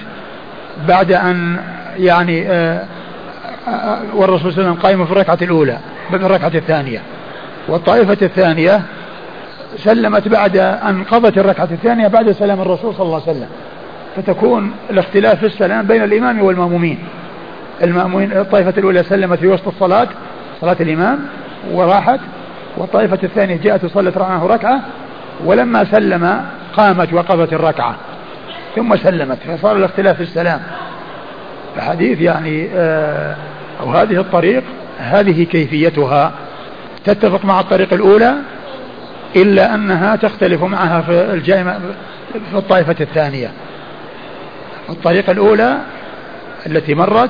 بعد أن يعني آه، آه، آه، والرسول صلى الله عليه وسلم قائم في الركعة الأولى في الركعة الثانية. والطائفة الثانية سلمت بعد أن قضت الركعة الثانية بعد سلام الرسول صلى الله عليه وسلم. فتكون الاختلاف في السلام بين الإمام والمأمومين. المأمومين الطائفة الأولى سلمت في وسط الصلاة صلاة الإمام وراحت. والطائفة الثانية جاءت وصلت معه ركعة ولما سلم قامت وقضت الركعة. ثم سلمت فصار الاختلاف في السلام. فحديث يعني آه أو هذه الطريق هذه كيفيتها. تتفق مع الطريق الأولى إلا أنها تختلف معها في الجائمة في الطائفة الثانية. الطريقة الأولى التي مرت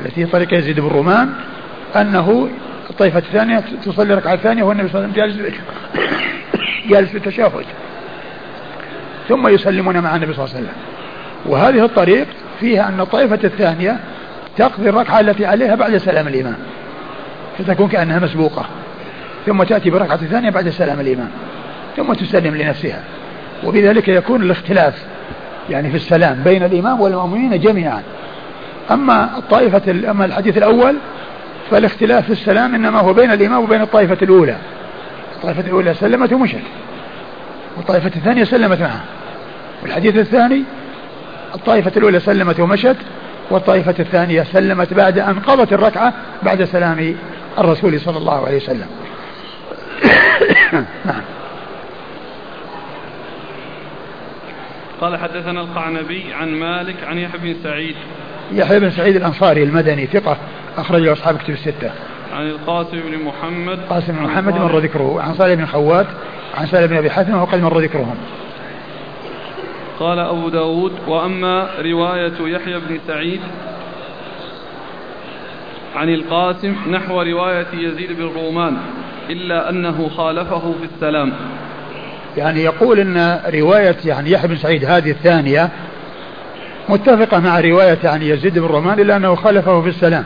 التي هي طريقة يزيد بن رومان أنه الطائفة الثانية تصلي ركعة ثانية والنبي صلى الله عليه وسلم جالس جالس في التشهد ثم يسلمون مع النبي صلى الله عليه وسلم. وهذه الطريق فيها أن الطائفة الثانية تقضي الركعة التي عليها بعد سلام الإمام. فتكون كأنها مسبوقة. ثم تأتي بركعة ثانية بعد سلام الإمام ثم تسلم لنفسها. وبذلك يكون الاختلاف يعني في السلام بين الإمام والمؤمنين جميعا. أما الطائفة أما الحديث الأول فالاختلاف في السلام إنما هو بين الإمام وبين الطائفة الأولى. الطائفة الأولى سلمت ومشت والطائفة الثانية سلمت معها. والحديث الثاني الطائفة الأولى سلمت ومشت والطائفة الثانية سلمت بعد أن قضت الركعة بعد سلام الرسول صلى الله عليه وسلم. نعم. قال حدثنا القعنبي عن مالك عن يحيى بن سعيد. يحيى بن سعيد الأنصاري المدني ثقة أخرج له أصحاب كتب الستة. عن القاسم بن محمد. قاسم بن محمد مر ذكره. عن صالح بن خوات عن سالم بن أبي حاتم وقد مر ذكرهم. قال أبو داود وأما رواية يحيى بن سعيد عن القاسم نحو رواية يزيد بن رومان. إلا أنه خالفه في السلام. يعني يقول أن رواية يعني يحيى بن سعيد هذه الثانية متفقة مع رواية يعني يزيد بن رومان إلا أنه خالفه في السلام.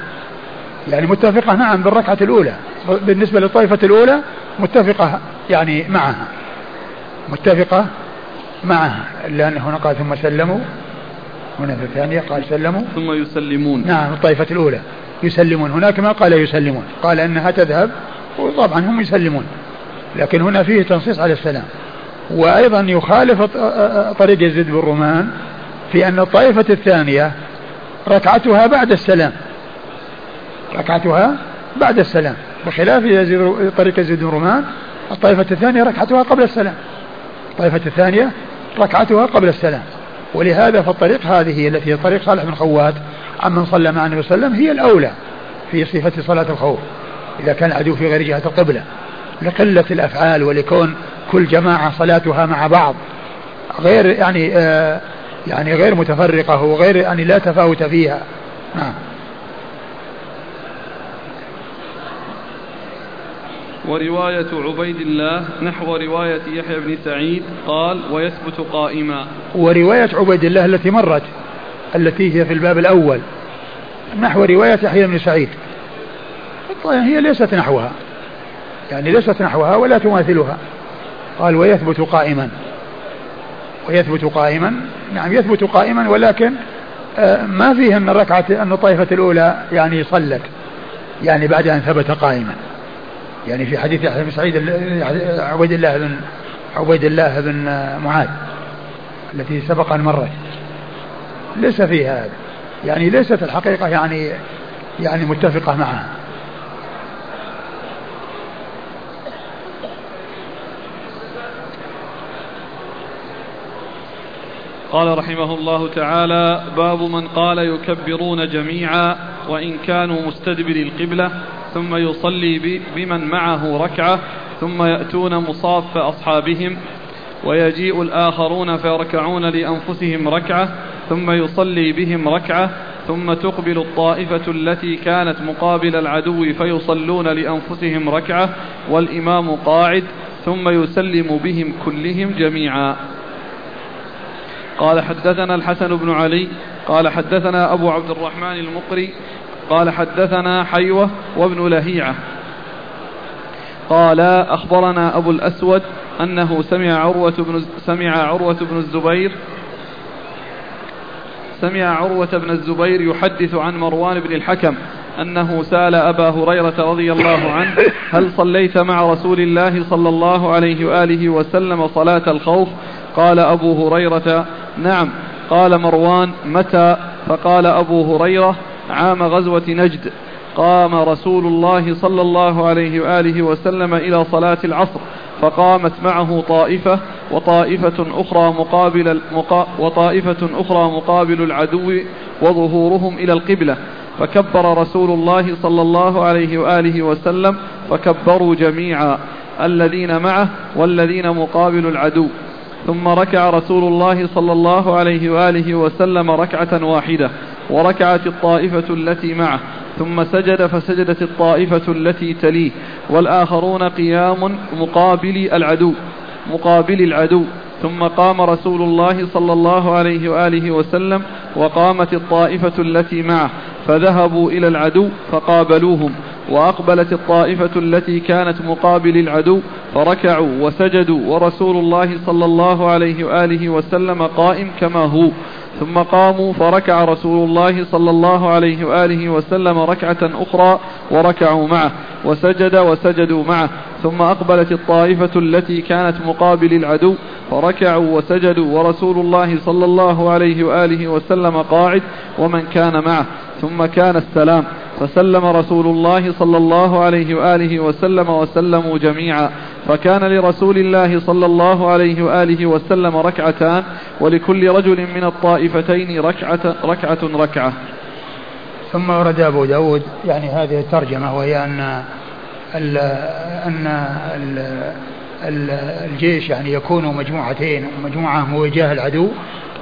يعني متفقة نعم بالركعة الأولى. بالنسبة للطائفة الأولى متفقة يعني معها. متفقة معها. إلا أنه هنا قال ثم سلموا. هنا في الثانية قال سلموا. ثم يسلمون. نعم الطائفة الأولى. يسلمون. هناك ما قال يسلمون. قال أنها تذهب وطبعا هم يسلمون. لكن هنا فيه تنصيص على السلام. وأيضا يخالف طريق يزيد بن رومان في أن الطائفة الثانية ركعتها بعد السلام. ركعتها بعد السلام. بخلاف طريق يزيد بن رومان الطائفة الثانية ركعتها قبل السلام. الطائفة الثانية ركعتها قبل السلام. ولهذا فالطريق هذه التي هي طريق صالح بن خوات عمن صلى مع النبي صلى الله عليه وسلم هي الأولى في صفة صلاة الخوف. إذا كان العدو في غير جهة القبلة. لقلة الأفعال ولكون كل جماعة صلاتها مع بعض. غير يعني آه يعني غير متفرقة وغير يعني لا تفاوت فيها. نعم. ورواية عبيد الله نحو رواية يحيى بن سعيد قال ويثبت قائما. ورواية عبيد الله التي مرت التي هي في الباب الأول. نحو رواية يحيى بن سعيد. هي ليست نحوها. يعني ليست نحوها ولا تماثلها. قال ويثبت قائما. ويثبت قائما. نعم يثبت قائما ولكن آه، ما فيه ان الركعه ان الطائفة الأولى يعني صلت. يعني بعد أن ثبت قائما. يعني في حديث يحيى بن سعيد عبيد الله بن عبيد الله بن معاذ التي سبق أن مرت. ليس فيها هذا. يعني ليست الحقيقة يعني يعني متفقة معها. قال رحمه الله تعالى باب من قال يكبرون جميعا وإن كانوا مستدبر القبلة ثم يصلي بمن معه ركعة ثم يأتون مصاف أصحابهم ويجيء الآخرون فيركعون لأنفسهم ركعة ثم يصلي بهم ركعة ثم تقبل الطائفة التي كانت مقابل العدو فيصلون لأنفسهم ركعة والإمام قاعد ثم يسلم بهم كلهم جميعا. قال حدثنا الحسن بن علي قال حدثنا أبو عبد الرحمن المقري قال حدثنا حيوة وابن لهيعة. قال أخبرنا أبو الأسود أنه سمع عروة بن سمع عروة بن الزبير سمع عروة بن الزبير يحدث عن مروان بن الحكم أنه سأل أبا هريرة رضي الله عنه هل صليت مع رسول الله صلى الله عليه وآله وسلم صلاة الخوف؟ قال أبو هريرة نعم. قال مروان متى؟ فقال أبو هريرة عام غزوة نجد. قام رسول الله صلى الله عليه وآله وسلم إلى صلاة العصر فقامت معه طائفة وطائفة أخرى مقابل مقا وطائفة أخرى مقابل العدو وظهورهم إلى القبلة. فكبر رسول الله صلى الله عليه وآله وسلم فكبروا جميعا الذين معه والذين مقابل العدو. ثم ركع رسول الله صلى الله عليه وآله وسلم ركعة واحدة وركعت الطائفة التي معه ثم سجد فسجدت الطائفة التي تليه والآخرون قيام مقابل العدو مقابل العدو. ثم قام رسول الله صلى الله عليه وآله وسلم وقامت الطائفة التي معه فذهبوا إلى العدو فقابلوهم وأقبلت الطائفة التي كانت مقابل العدو فركعوا وسجدوا ورسول الله صلى الله عليه وآله وسلم قائم كما هو. ثم قاموا فركع رسول الله صلى الله عليه وآله وسلم ركعة أخرى وركعوا معه وسجد وسجدوا معه. ثم أقبلت الطائفة التي كانت مقابل العدو فركعوا وسجدوا ورسول الله صلى الله عليه وآله وسلم قاعد ومن كان معه. ثم كان السلام. فسلم رسول الله صلى الله عليه وآله وسلم وسلموا جميعا. فكان لرسول الله صلى الله عليه وآله وسلم ركعتان ولكل رجل من الطائفتين ركعة ركعة ركعة. ثم ورد أبو داود يعني هذه الترجمة وهي أن ال أن ال الجيش يعني يكون مجموعتين مجموعة مواجهة العدو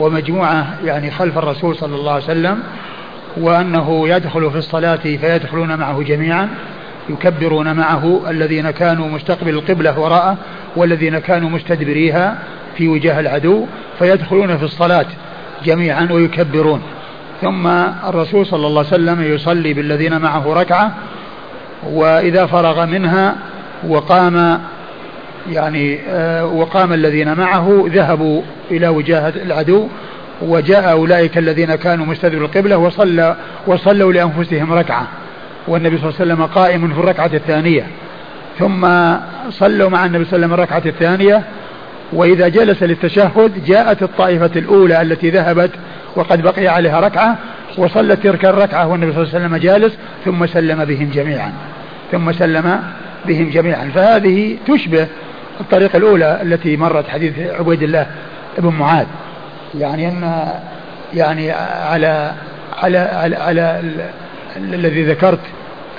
ومجموعة يعني خلف الرسول صلى الله عليه وسلم. وأنه يدخل في الصلاة فيدخلون معه جميعا يكبرون معه الذين كانوا مستقبل القبلة وراءه والذين كانوا مستدبريها في وجاه العدو فيدخلون في الصلاة جميعا ويكبرون. ثم الرسول صلى الله عليه وسلم يصلي بالذين معه ركعة وإذا فرغ منها وقام يعني آه، وقام الذين معه ذهبوا إلى وجاهة العدو وجاء أولئك الذين كانوا مستدبر القبلة وصلى وصلوا لأنفسهم ركعة. والنبي صلى الله عليه وسلم قائم في الركعة الثانية. ثم صلوا مع النبي صلى الله عليه وسلم الركعة الثانية. وإذا جلس للتشهد جاءت الطائفة الأولى التي ذهبت وقد بقي عليها ركعة وصلت تلك الركعة والنبي صلى الله عليه وسلم جالس ثم سلم بهم جميعا. ثم سلم بهم جميعا. فهذه تشبه الطريقة الأولى التي مرت حديث عبيد الله بن معاذ. يعني أن يعني على على على, على الذي ذكرت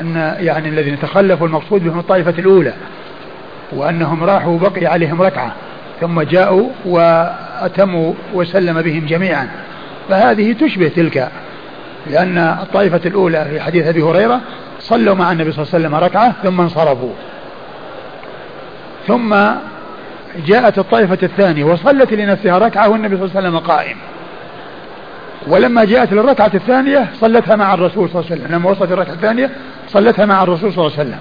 أن يعني الذين تخلفوا المقصود بهم الطائفة الأولى وأنهم راحوا بقي عليهم ركعة ثم جاءوا وأتموا وسلم بهم جميعا. فهذه تشبه تلك لأن الطائفة الأولى في حديث أبي هريرة صلوا مع النبي صلى الله عليه وسلم ركعة ثم انصرفوا. ثم جاءت الطائفة الثانية وصلت لنفسها ركعة والنبي صلى الله عليه وسلم قائم. ولما جاءت للركعة الثانية صلتها مع الرسول صلى الله عليه وسلم. لما وصلت الركعة الثانية صلتها مع الرسول صلى الله عليه وسلم.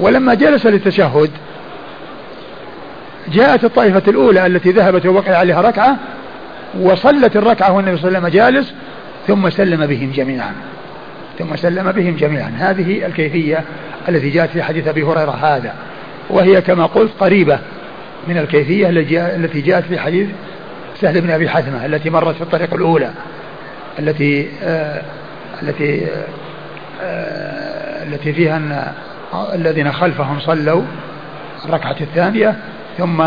ولما جلس للتشهد جاءت الطائفة الأولى التي ذهبت ووقع عليها ركعة وصلت الركعة والنبي صلى الله عليه وسلم جالس ثم سلم بهم جميعا. ثم سلم بهم جميعا. هذه الكيفية التي جاءت في حديث أبي هريرة هذا. وهي كما قلت قريبة. من الكيفية التي جاءت في حديث سهل بن أبي حثمة التي مرت في الطريق الأولى التي آه التي آه التي فيها أن الذين خلفهم صلوا الركعة الثانية ثم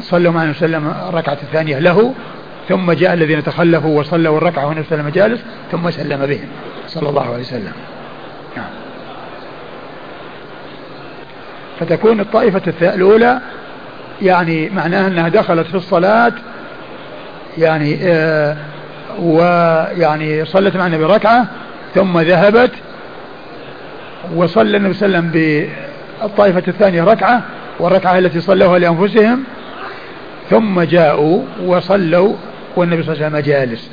صلوا مع النبي صلى الركعة الثانية له ثم جاء الذين تخلفوا وصلوا الركعة والنبي صلى جالس ثم سلم بهم صلى الله عليه وسلم. نعم. فتكون الطائفة الأولى يعني معناها أنها دخلت في الصلاة يعني آه ويعني صلت مع النبي ركعة ثم ذهبت وصلى النبي صلى الله عليه وسلم بالطائفة الثانية ركعة والركعة التي صلوها لأنفسهم ثم جاءوا وصلوا والنبي صلى الله عليه وسلم جالس.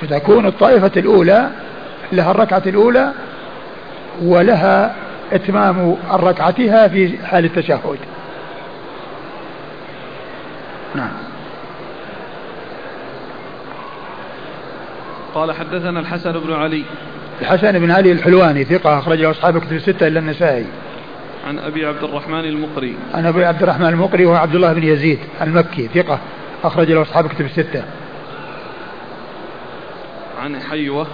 فتكون الطائفة الأولى لها الركعة الأولى ولها إتمام ركعتها في حال التشهد. نعم. قال حدثنا الحسن بن علي. الحسن بن علي الحلواني ثقة أخرجه أصحاب كتب الستة إلا النسائي. عن أبي عبد الرحمن المقري. عن أبي عبد الرحمن المقري وهو عبد الله بن يزيد المكي ثقة أخرج له أصحاب كتب الستة. عن حيوة.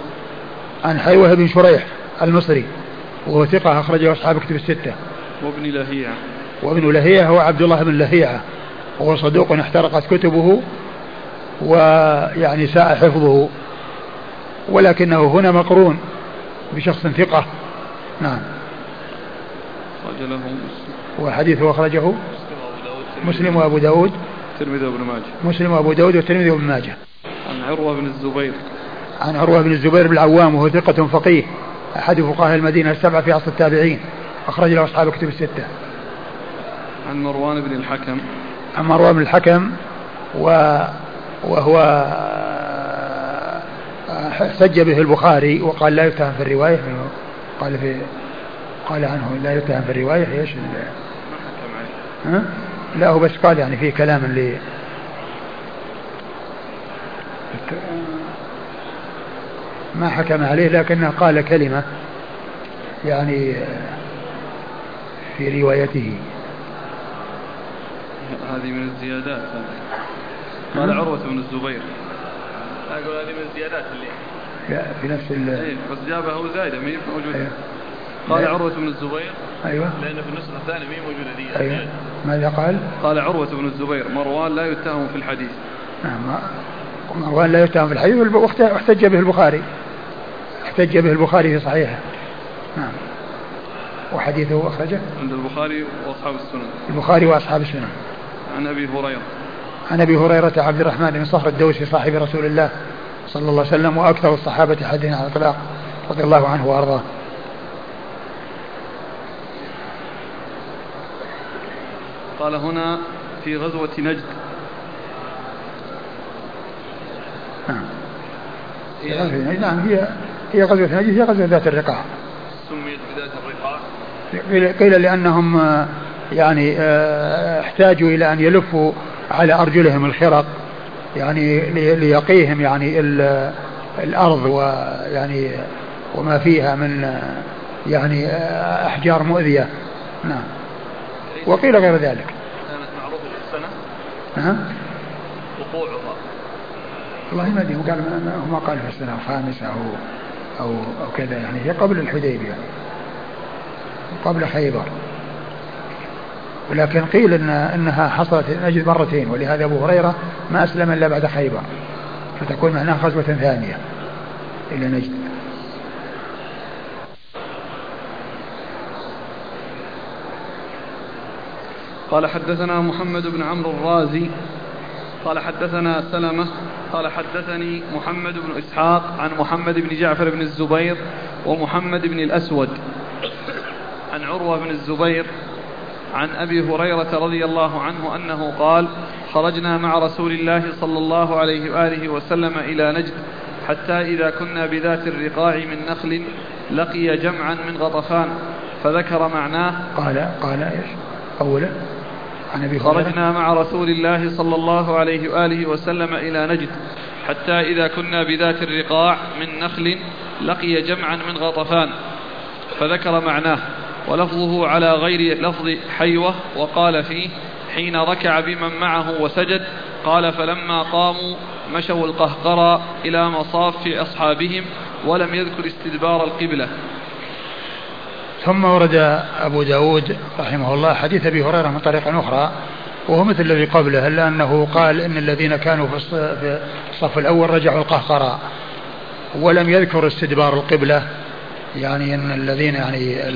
عن حيوة بن شريح المصري وهو ثقة أخرجه أصحاب كتب الستة. وابن لهيعة. وابن لهيعة هو عبد الله بن لهيعة. وهو صدوق احترقت كتبه ويعني ساء حفظه. ولكنه هنا مقرون بشخص ثقة. نعم. أخرج له مسلم وحديثه أخرجه مسلم وأبو داود. الترمذي وابن ماجه. مسلم وأبو داود والترمذي وابن ماجه. عن عروة بن الزبير. عن عروة بن الزبير بن العوام وهو ثقة فقيه. أحد فقهاء المدينة السبعة في عصر التابعين. أخرج له أصحاب كتب الستة. عن مروان بن الحكم. عن مروان بن الحكم وهو احتج به البخاري وقال لا يتهم في الرواية قال في قال عنه لا يتهم في الرواية إيش؟ لا هو بس قال يعني في كلام اللي ما حكم عليه لكنه قال كلمة يعني في روايته هذه من الزيادات قال عروة بن الزبير. أقول هذه من الزيادات اللي في نفس ال إيه بس جابها هو زايدة ما هي موجودة. أيوه. قال عروة بن الزبير. أيوة. لأن في النسخة الثانية ما هي موجودة دي. أيوة. ماذا قال؟ قال عروة بن الزبير مروان لا يتهم في الحديث. نعم. مروان لا يتهم في الحديث واحتج به البخاري. احتج به البخاري في صحيحه. نعم. وحديثه أخرجه؟ عند البخاري وأصحاب السنن. البخاري وأصحاب السنن. عن أبي هريرة. عن أبي هريرة عبد الرحمن بن صخر الدوسي صاحب رسول الله صلى الله عليه وسلم وأكثر الصحابة حديثا على الإطلاق رضي الله عنه وأرضاه. قال هنا في غزوة نجد. نعم هي نعم هي هي غزوة نجد هي غزوة ذات الرقاع. سميت بذات الرقاع. قيل, قيل لأنهم يعني آه، احتاجوا إلى أن يلفوا على أرجلهم الخرق يعني ليقيهم يعني الأرض ويعني وما فيها من يعني أحجار مؤذية. نعم. وقيل غير ذلك. كانت معروفة في السنة؟ ها؟ وقوعها؟ والله ما أدري هو قال ما قال في السنة الخامسة أو أو أو كذا يعني هي قبل الحديبية قبل خيبر. ولكن قيل إن إنها حصلت نجد مرتين ولهذا أبو هريرة ما أسلم إلا بعد خيبر فتكون معناها غزوة ثانية إلى نجد. قال حدثنا محمد بن عمرو الرازي قال حدثنا سلمة قال حدثني محمد بن إسحاق عن محمد بن جعفر بن الزبير ومحمد بن الأسود. عن عروة بن الزبير عن أبي هريرة رضي الله عنه أنه قال خرجنا مع رسول الله صلى الله عليه وآله وسلم إلى نجد حتى إذا كنا بذات الرقاع من نخل لقي جمعا من غطفان فذكر معناه قال قال إيش؟ أولا عن أبي خرجنا مع رسول الله صلى الله عليه وآله وسلم إلى نجد حتى إذا كنا بذات الرقاع من نخل لقي جمعا من غطفان فذكر معناه ولفظه على غير لفظ حيوة وقال فيه حين ركع بمن معه وسجد قال فلما قاموا مشوا القهقرى إلى مصاف أصحابهم ولم يذكر استدبار القبلة. ثم ورد أبو داود رحمه الله حديث أبي هريرة من طريق أخرى وهو مثل الذي قبله إلا أنه قال إن الذين كانوا في الصف الأول رجعوا القهقرى ولم يذكر استدبار القبلة. يعني أن الذين يعني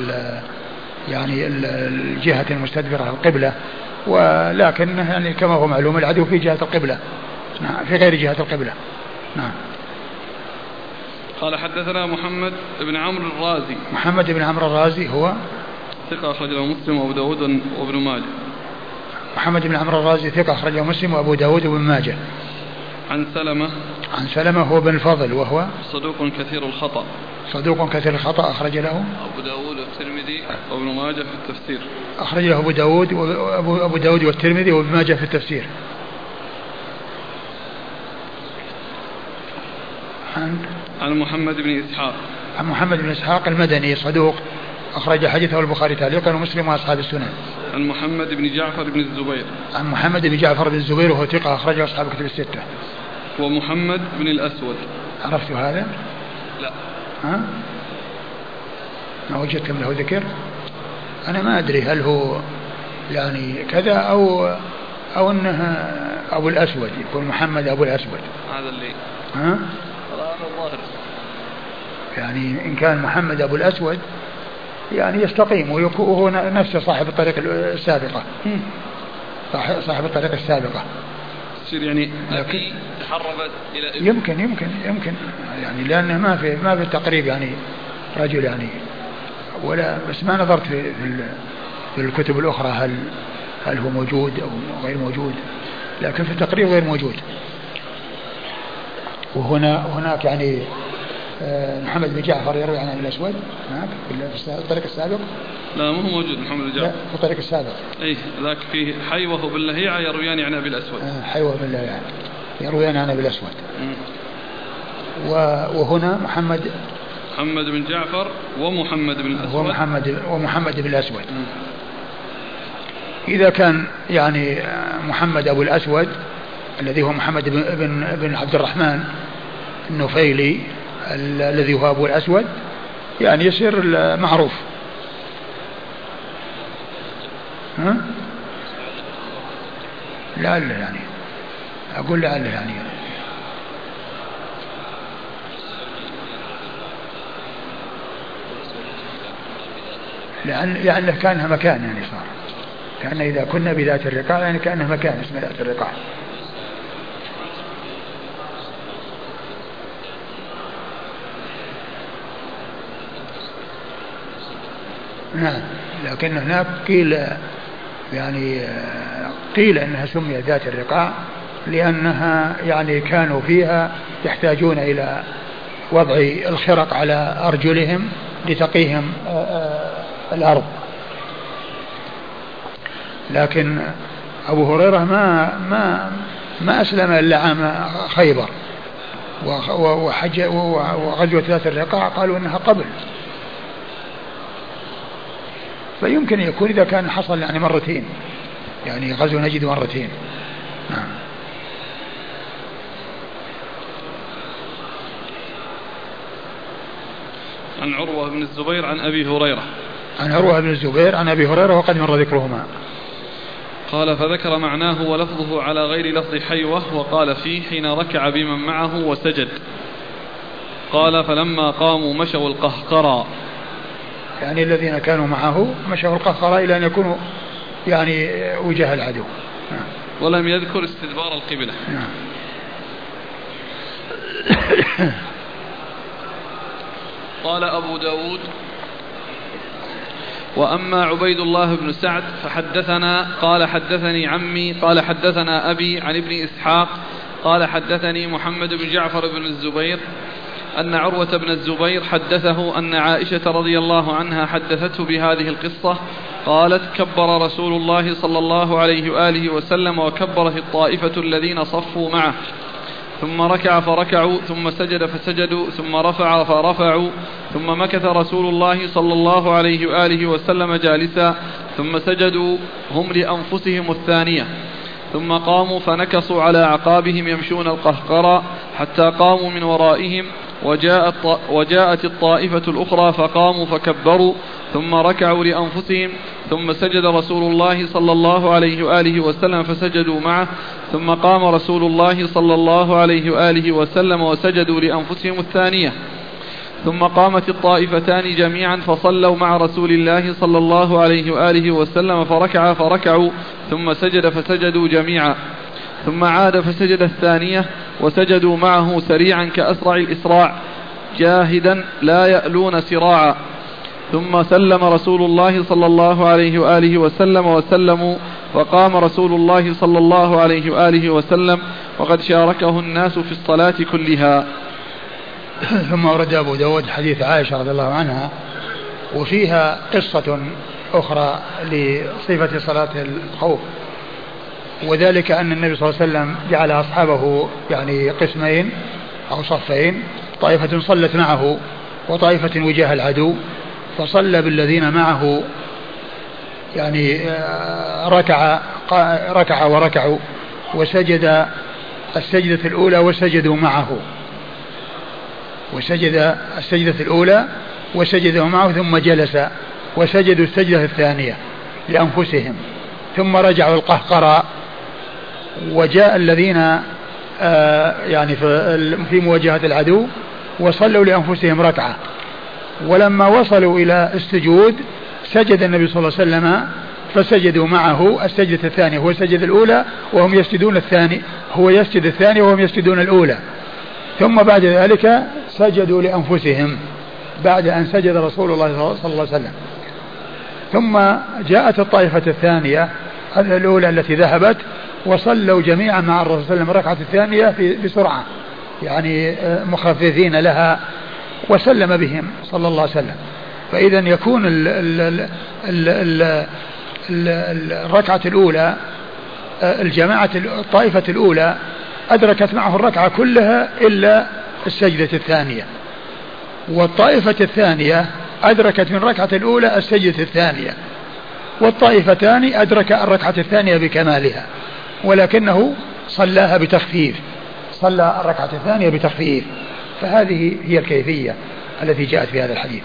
يعني الجهة المستدبرة القبلة ولكن يعني كما هو معلوم العدو في جهة القبلة. نعم في غير جهة القبلة. نعم. قال حدثنا محمد بن عمرو الرازي. محمد بن عمرو الرازي هو؟ ثقة أخرجه مسلم وأبو داود وابن ماجه. محمد بن عمرو الرازي ثقة أخرجه مسلم وأبو داود وابن ماجه. عن سلمة عن سلمة هو بن الفضل وهو صدوق كثير الخطأ صدوق كثير الخطأ أخرج له أبو داود والترمذي وابن ماجه في التفسير أخرج له أبو داود وأبو أبو داود والترمذي وابن ماجه في التفسير عن عن محمد بن إسحاق عن محمد بن إسحاق المدني صدوق أخرج حديثه البخاري تعليقا ومسلم وأصحاب السنن. عن محمد بن جعفر بن الزبير. عن محمد بن جعفر بن الزبير وهو ثقة أخرجه أصحاب الكتب الستة. ومحمد بن الأسود. عرفت هذا؟ لا. ها؟ ما وجدتم له ذكر؟ أنا ما أدري هل هو يعني كذا أو أو أنه أبو الأسود يكون محمد أبو الأسود. هذا اللي. ها؟ الظاهر يعني إن كان محمد أبو الأسود يعني يستقيم وهو نفسه صاحب الطريق السابقة صاحب الطريق السابقة تصير يعني لكن تحربت إلى يمكن يمكن يمكن. يعني لأنه ما في ما في التقريب يعني رجل يعني ولا بس ما نظرت في في الكتب الأخرى هل هل هو موجود أو غير موجود. لكن في التقريب غير موجود. وهنا هناك يعني محمد بن جعفر يروي عن أبي الأسود. هناك في الطريق السابق؟ لا مو موجود محمد بن جعفر. في الطريق السابق. اي ذاك فيه حيوة بن لهيعه يرويان عن أبي الأسود. آه حيوة بن لهيعه يرويان عن أبي الأسود. وهنا محمد محمد بن جعفر ومحمد بن الأسود. ومحمد ومحمد بن الأسود. إذا كان يعني محمد أبو الأسود الذي هو محمد بن, بن عبد الرحمن النفيلي الذي هو أبو الأسود؟ يعني يصير معروف ها؟ لعل يعني أقول لعل يعني. لأن لأنه كانها مكان يعني صار. كان إذا كنا بذات الرقاع يعني كأنه مكان اسمه ذات الرقاع. نعم. لكن هناك قيل يعني قيل إنها سميت ذات الرقاع لأنها يعني كانوا فيها يحتاجون إلى وضع الخرق على أرجلهم لتقيهم آه، آه، الأرض. لكن أبو هريرة ما ما ما أسلم إلا عام خيبر. وحج وغزوة ذات الرقاع قالوا إنها قبل. فيمكن يكون إذا كان حصل يعني مرتين. يعني غزو نجد مرتين. نعم. عن عروة بن الزبير عن أبي هريرة. عن عروة بن الزبير عن أبي هريرة وقد مر ذكرهما. قال فذكر معناه ولفظه على غير لفظ حيوة وقال فيه حين ركع بمن معه وسجد. قال فلما قاموا مشوا القهقرى. يعني الذين كانوا معه مشوا القهقرى إلى أن يكونوا يعني وجه العدو. ولم يذكر استدبار القبلة نعم. قال أبو داود وأما عبيد الله بن سعد فحدثنا قال حدثني عمي قال حدثنا أبي عن ابن إسحاق قال حدثني محمد بن جعفر بن الزبير أن عروة بن الزبير حدثه أن عائشة رضي الله عنها حدثته بهذه القصة قالت كبر رسول الله صلى الله عليه وآله وسلم وكبرت الطائفة الذين صفوا معه. ثم ركع فركعوا ثم سجد فسجدوا ثم رفع فرفعوا ثم مكث رسول الله صلى الله عليه وآله وسلم جالسا ثم سجدوا هم لأنفسهم الثانية. ثم قاموا فنكصوا على أعقابهم يمشون القهقرى حتى قاموا من ورائهم وجاءت, وجاءت الطائفة الأخرى فقاموا فكبروا ثم ركعوا لأنفسهم ثم سجد رسول الله صلى الله عليه وآله وسلم فسجدوا معه ثم قام رسول الله صلى الله عليه وآله وسلم وسجدوا لأنفسهم الثانية. ثم قامت الطائفتان جميعا فصلوا مع رسول الله صلى الله عليه وآله وسلم فركع فركعوا ثم سجد فسجدوا جميعا. ثم عاد فسجد الثانية وسجدوا معه سريعا كأسرع الإسراع جاهدا لا يألون سراعا. ثم سلم رسول الله صلى الله عليه وآله وسلم وسلموا وقام رسول الله صلى الله عليه وآله وسلم وقد شاركه الناس في الصلاة كلها. ثم ورد أبو داود حديث عائشة رضي الله عنها وفيها قصة أخرى لصفة صلاة الخوف. وذلك أن النبي صلى الله عليه وسلم جعل أصحابه يعني قسمين أو صفين طائفة صلت معه وطائفة وجاه العدو فصلى بالذين معه يعني آه، ركع ركع وركعوا وسجد السجدة الأولى وسجدوا معه. وسجد السجدة الأولى وسجدوا معه ثم جلس وسجدوا السجدة الثانية لأنفسهم. ثم رجعوا القهقرى وجاء الذين آه، يعني في مواجهة العدو وصلوا لأنفسهم ركعة. ولما وصلوا إلى السجود سجد النبي صلى الله عليه وسلم فسجدوا معه السجدة الثانية. هو سجد الأولى وهم يسجدون الثاني هو يسجد الثانية وهم يسجدون الأولى. ثم بعد ذلك سجدوا لأنفسهم بعد أن سجد رسول الله صلى الله عليه وسلم. ثم جاءت الطائفة الثانية الأولى التي ذهبت وصلوا جميعا مع الرسول صلى الله عليه وسلم. الركعة الثانية بسرعة يعني آه، مخففين لها وسلم بهم صلى الله عليه وسلم. فإذا يكون ال ال ال ال ال الركعة الأولى آه، الجماعة الطائفة الأولى أدركت معه الركعة كلها إلا السجدة الثانية. والطائفة الثانية أدركت من الركعة الأولى السجدة الثانية. والطائفتان أدرك الركعة الثانية بكمالها ولكنه صلاها بتخفيف صلى الركعة الثانية بتخفيف. فهذه هي الكيفية التي جاءت في هذا الحديث.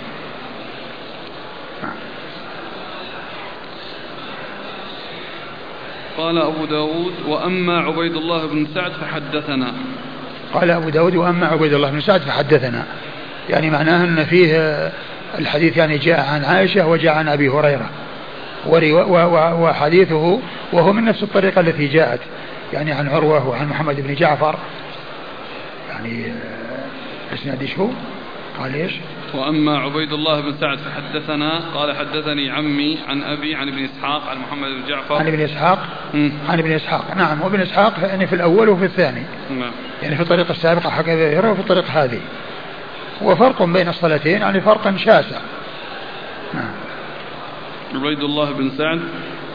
قال أبو داود وأما عبيد الله بن سعد فحدثنا. قال أبو داود وأما عبيد الله بن سعد فحدثنا يعني معناه أن فيه الحديث يعني جاء عن عائشة وجاء عن أبي هريرة وحديثه وهو من نفس الطريقة التي جاءت يعني عن عروة وعن محمد بن جعفر يعني إسناد إيش هو؟ قال إيش؟ وأما عبيد الله بن سعد فحدثنا قال حدثني عمي عن أبي عن ابن إسحاق عن محمد بن جعفر. عن ابن إسحاق؟ عن ابن إسحاق. نعم وابن إسحاق يعني في الأول وفي الثاني. نعم. يعني في الطريقة السابقة حكى ابي وفي الطريقة هذه. وفرق بين الصلاتين يعني فرقا شاسع. نعم. عبيد الله بن سعد.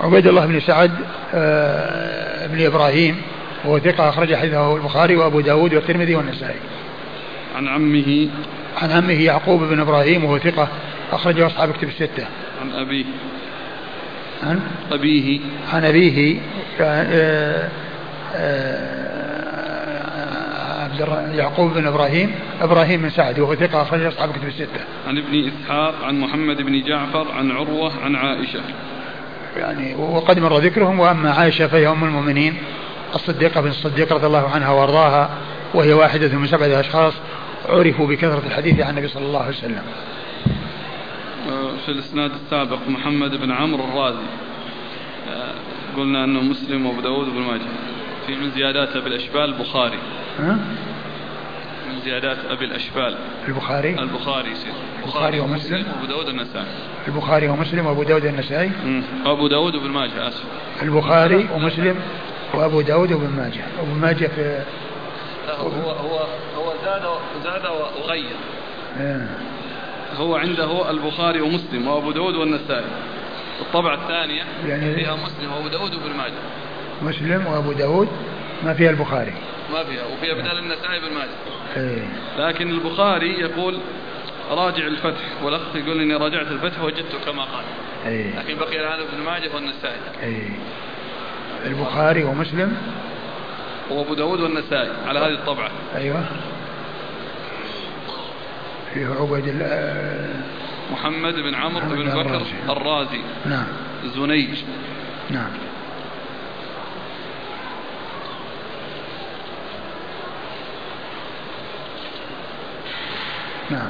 عبيد الله بن سعد آه بن إبراهيم وهو ثقة أخرج حديثه البخاري وأبو داود والترمذي والنسائي. عن عمه. عن عمه يعقوب بن إبراهيم وهو ثقة أخرجه أصحاب كتب الستة. عن أبيه. عن؟ أبيه. عن أبيه آه، آه، عبد يعقوب بن إبراهيم إبراهيم بن سعد وهو ثقة أخرجه أصحاب كتب الستة. عن ابن إسحاق عن محمد بن جعفر عن عروة عن عائشة. يعني وقد مر ذكرهم وأما عائشة فهي أم المؤمنين الصديقة بن الصديق رضي الله عنها وأرضاها وهي واحدة من سبعة أشخاص عرفوا بكثرة الحديث عن النبي صلى الله عليه وسلم. في الإسناد السابق محمد بن عمرو الرازي. آه، قلنا أنه مسلم وأبو داود وابن ماجه. في من زيادات أبي الأشبال البخاري. ها؟ من زيادات أبي الأشبال. البخاري؟ البخاري يصير البخاري ومسلم. وأبو داود النسائي البخاري ومسلم وأبو داود النسائي. أبو داود وابن ماجه آسف. البخاري ومسلم وأبو داود وابن ماجه. وابن ماجه في هو هو هو زاد زاد وغير آه. هو عنده البخاري ومسلم وأبو داود والنسائي الطبعة الثانية يعني- فيها مسلم وأبو داود وابن ماجه مسلم وأبو داود ما فيها البخاري. ما فيها وفيها بدال النسائي بن ماجه إيه. لكن البخاري يقول راجع الفتح والأخ يقول إني راجعت الفتح وجدته كما قال إيه. لكن بقي هذا ابن ماجه والنسائي إيه. البخاري ومسلم وأبو داود والنسائي على هذه الطبعة. أيوه. فيه عبيد محمد بن عمرو بن بكر الرازي. الرازي. نعم. زنيج نعم. نعم.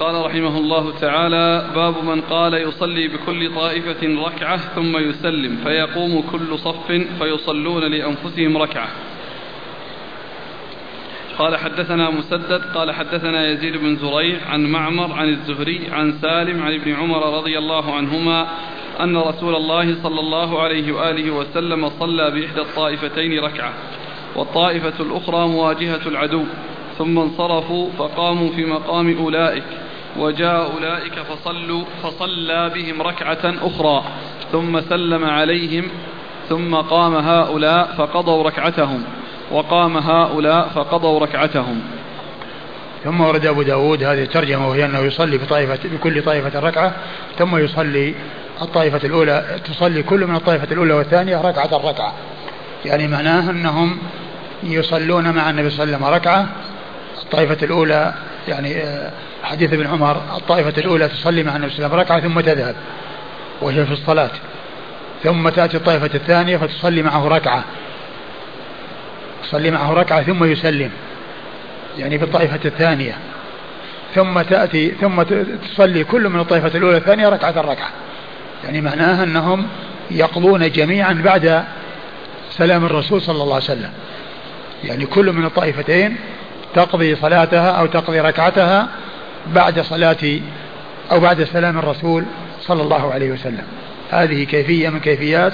قال رحمه الله تعالى باب من قال يصلي بكل طائفة ركعة ثم يسلم فيقوم كل صف فيصلون لأنفسهم ركعة. قال حدثنا مسدد قال حدثنا يزيد بن زريع عن معمر عن الزهري عن سالم عن ابن عمر رضي الله عنهما أن رسول الله صلى الله عليه وآله وسلم صلى بإحدى الطائفتين ركعة والطائفة الأخرى مواجهة العدو ثم انصرفوا فقاموا في مقام أولئك. وجاء أولئك فصلوا فصلى بهم ركعة أخرى ثم سلم عليهم ثم قام هؤلاء فقضوا ركعتهم وقام هؤلاء فقضوا ركعتهم. ثم ورد أبو داود هذه الترجمة وهي أنه يصلي بطائفة بكل طائفة ركعة ثم يصلي الطائفة الأولى تصلي كل من الطائفة الأولى والثانية ركعة ركعة يعني معناه أنهم يصلون مع النبي صلى الله عليه وسلم ركعة الطائفة الأولى يعني آه، حديث ابن عمر الطائفة الأولى تصلي مع النبي صلى الله عليه وسلم ركعة ثم تذهب وهي في الصلاة. ثم تأتي الطائفة الثانية فتصلي معه ركعة. تصلي معه ركعة ثم يسلم. يعني في الطائفة الثانية. ثم تأتي ثم تصلي كل من الطائفة الأولى الثانية ركعة ركعة يعني معناها أنهم يقضون جميعا بعد سلام الرسول صلى الله عليه وسلم. يعني كل من الطائفتين تقضي صلاتها أو تقضي ركعتها بعد صلاة أو بعد سلام الرسول صلى الله عليه وسلم. هذه كيفية من كيفيات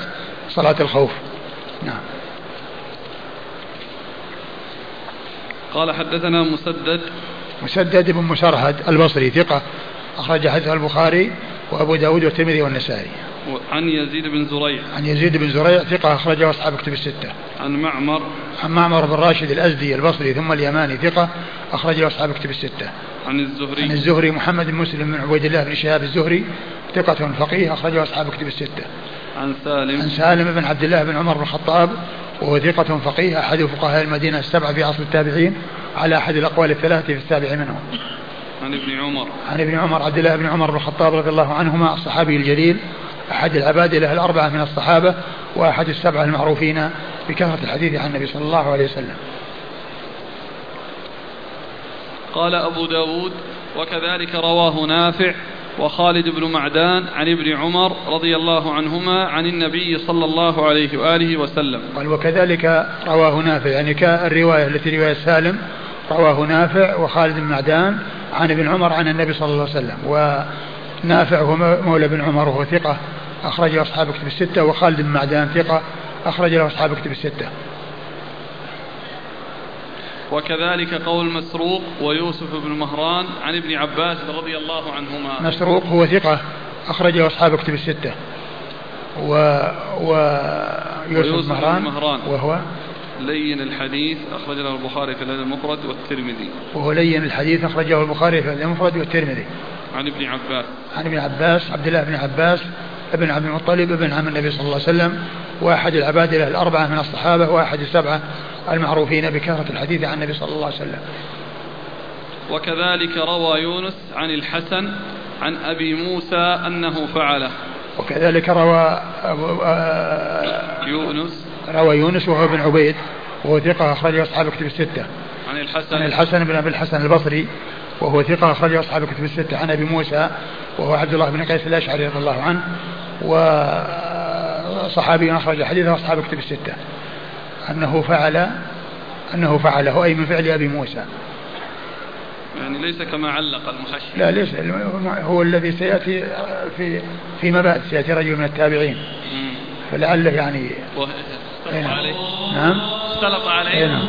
صلاة الخوف. نعم. قال حدثنا مسدد. مسدد بن مسرهد البصري ثقة أخرج حديثه البخاري وأبو داود والترمذي والنسائي. عن يزيد بن زريع. عن يزيد بن زريع ثقة أخرجه أصحاب كتب الستة. عن معمر. عن معمر بن راشد الأزدي البصري ثم اليماني ثقة أخرجه أصحاب كتب الستة. عن عن الزهري الزهري محمد بن مسلم بن عبيد الله بن شهاب الزهري ثقة فقيه أخرجه أصحاب كتب الستة. عن عن سالم سالم بن عبد الله بن عمر بن الخطاب وهو ثقة فقيه أحد فقهاء المدينة السبعة في عصر التابعين على أحد الأقوال الثلاثة في السابع منهم. عن ابن عمر. عن ابن عمر عبد الله بن عمر بن الخطاب رضي الله عنهما الصحابي الجليل أحد العبادلة الأربعة من الصحابة وأحد السبعة المعروفين بكثرة الحديث عن النبي صلى الله عليه وسلم. قال أبو داود وكذلك رواه نافع وخالد بن معدان عن ابن عمر رضي الله عنهما عن النبي صلى الله عليه وآله وسلم. قال وكذلك رواه نافع يعني كالرواية التي رواية سالم رواه نافع وخالد بن معدان عن ابن عمر عن النبي صلى الله عليه وسلم. ونافع هو مولى بن عمر وهو ثقة أخرج له أصحاب كتب الستة وخالد بن معدان ثقة أخرج له أصحاب كتب الستة. وكذلك قول مسروق ويوسف بن مهران عن ابن عباس رضي الله عنهما. مسروق هو ثقة أخرجه أصحاب كتب الستة. و... و... يوسف مهران, مهران. وهو؟ لين الحديث أخرج له البخاري في الأدب المفرد والترمذي. وهو لين الحديث أخرجه البخاري في الأدب المفرد والترمذي. عن ابن عباس. عن ابن عباس عبد الله بن عباس ابن عبد المطلب ابن عم النبي صلى الله عليه وسلم واحد العبادلة الأربعة من الصحابة واحد السبعة المعروفين بكثرة الحديث عن النبي صلى الله عليه وسلم. وكذلك روى يونس عن الحسن عن أبي موسى أنه فعله. وكذلك روى يونس. روى يونس وهو ابن عبيد وهو ثقة أخرجه أصحاب كتب الستة. عن الحسن. عن الحسن بن أبي الحسن البصري وهو ثقة أخرجه أصحاب كتب الستة عن أبي موسى وهو عبد الله بن قيس الأشعري رضي الله عنه وصحابي أخرج حديثه أصحاب كتب الستة. أنه فعل أنه فعله أي من فعل أبي موسى. يعني ليس كما علق المحشي لا ليس. هو الذي سيأتي في فيما بعد سيأتي رجل من التابعين. فلعله يعني اختلط عليه. نعم. اختلط عليه. نعم.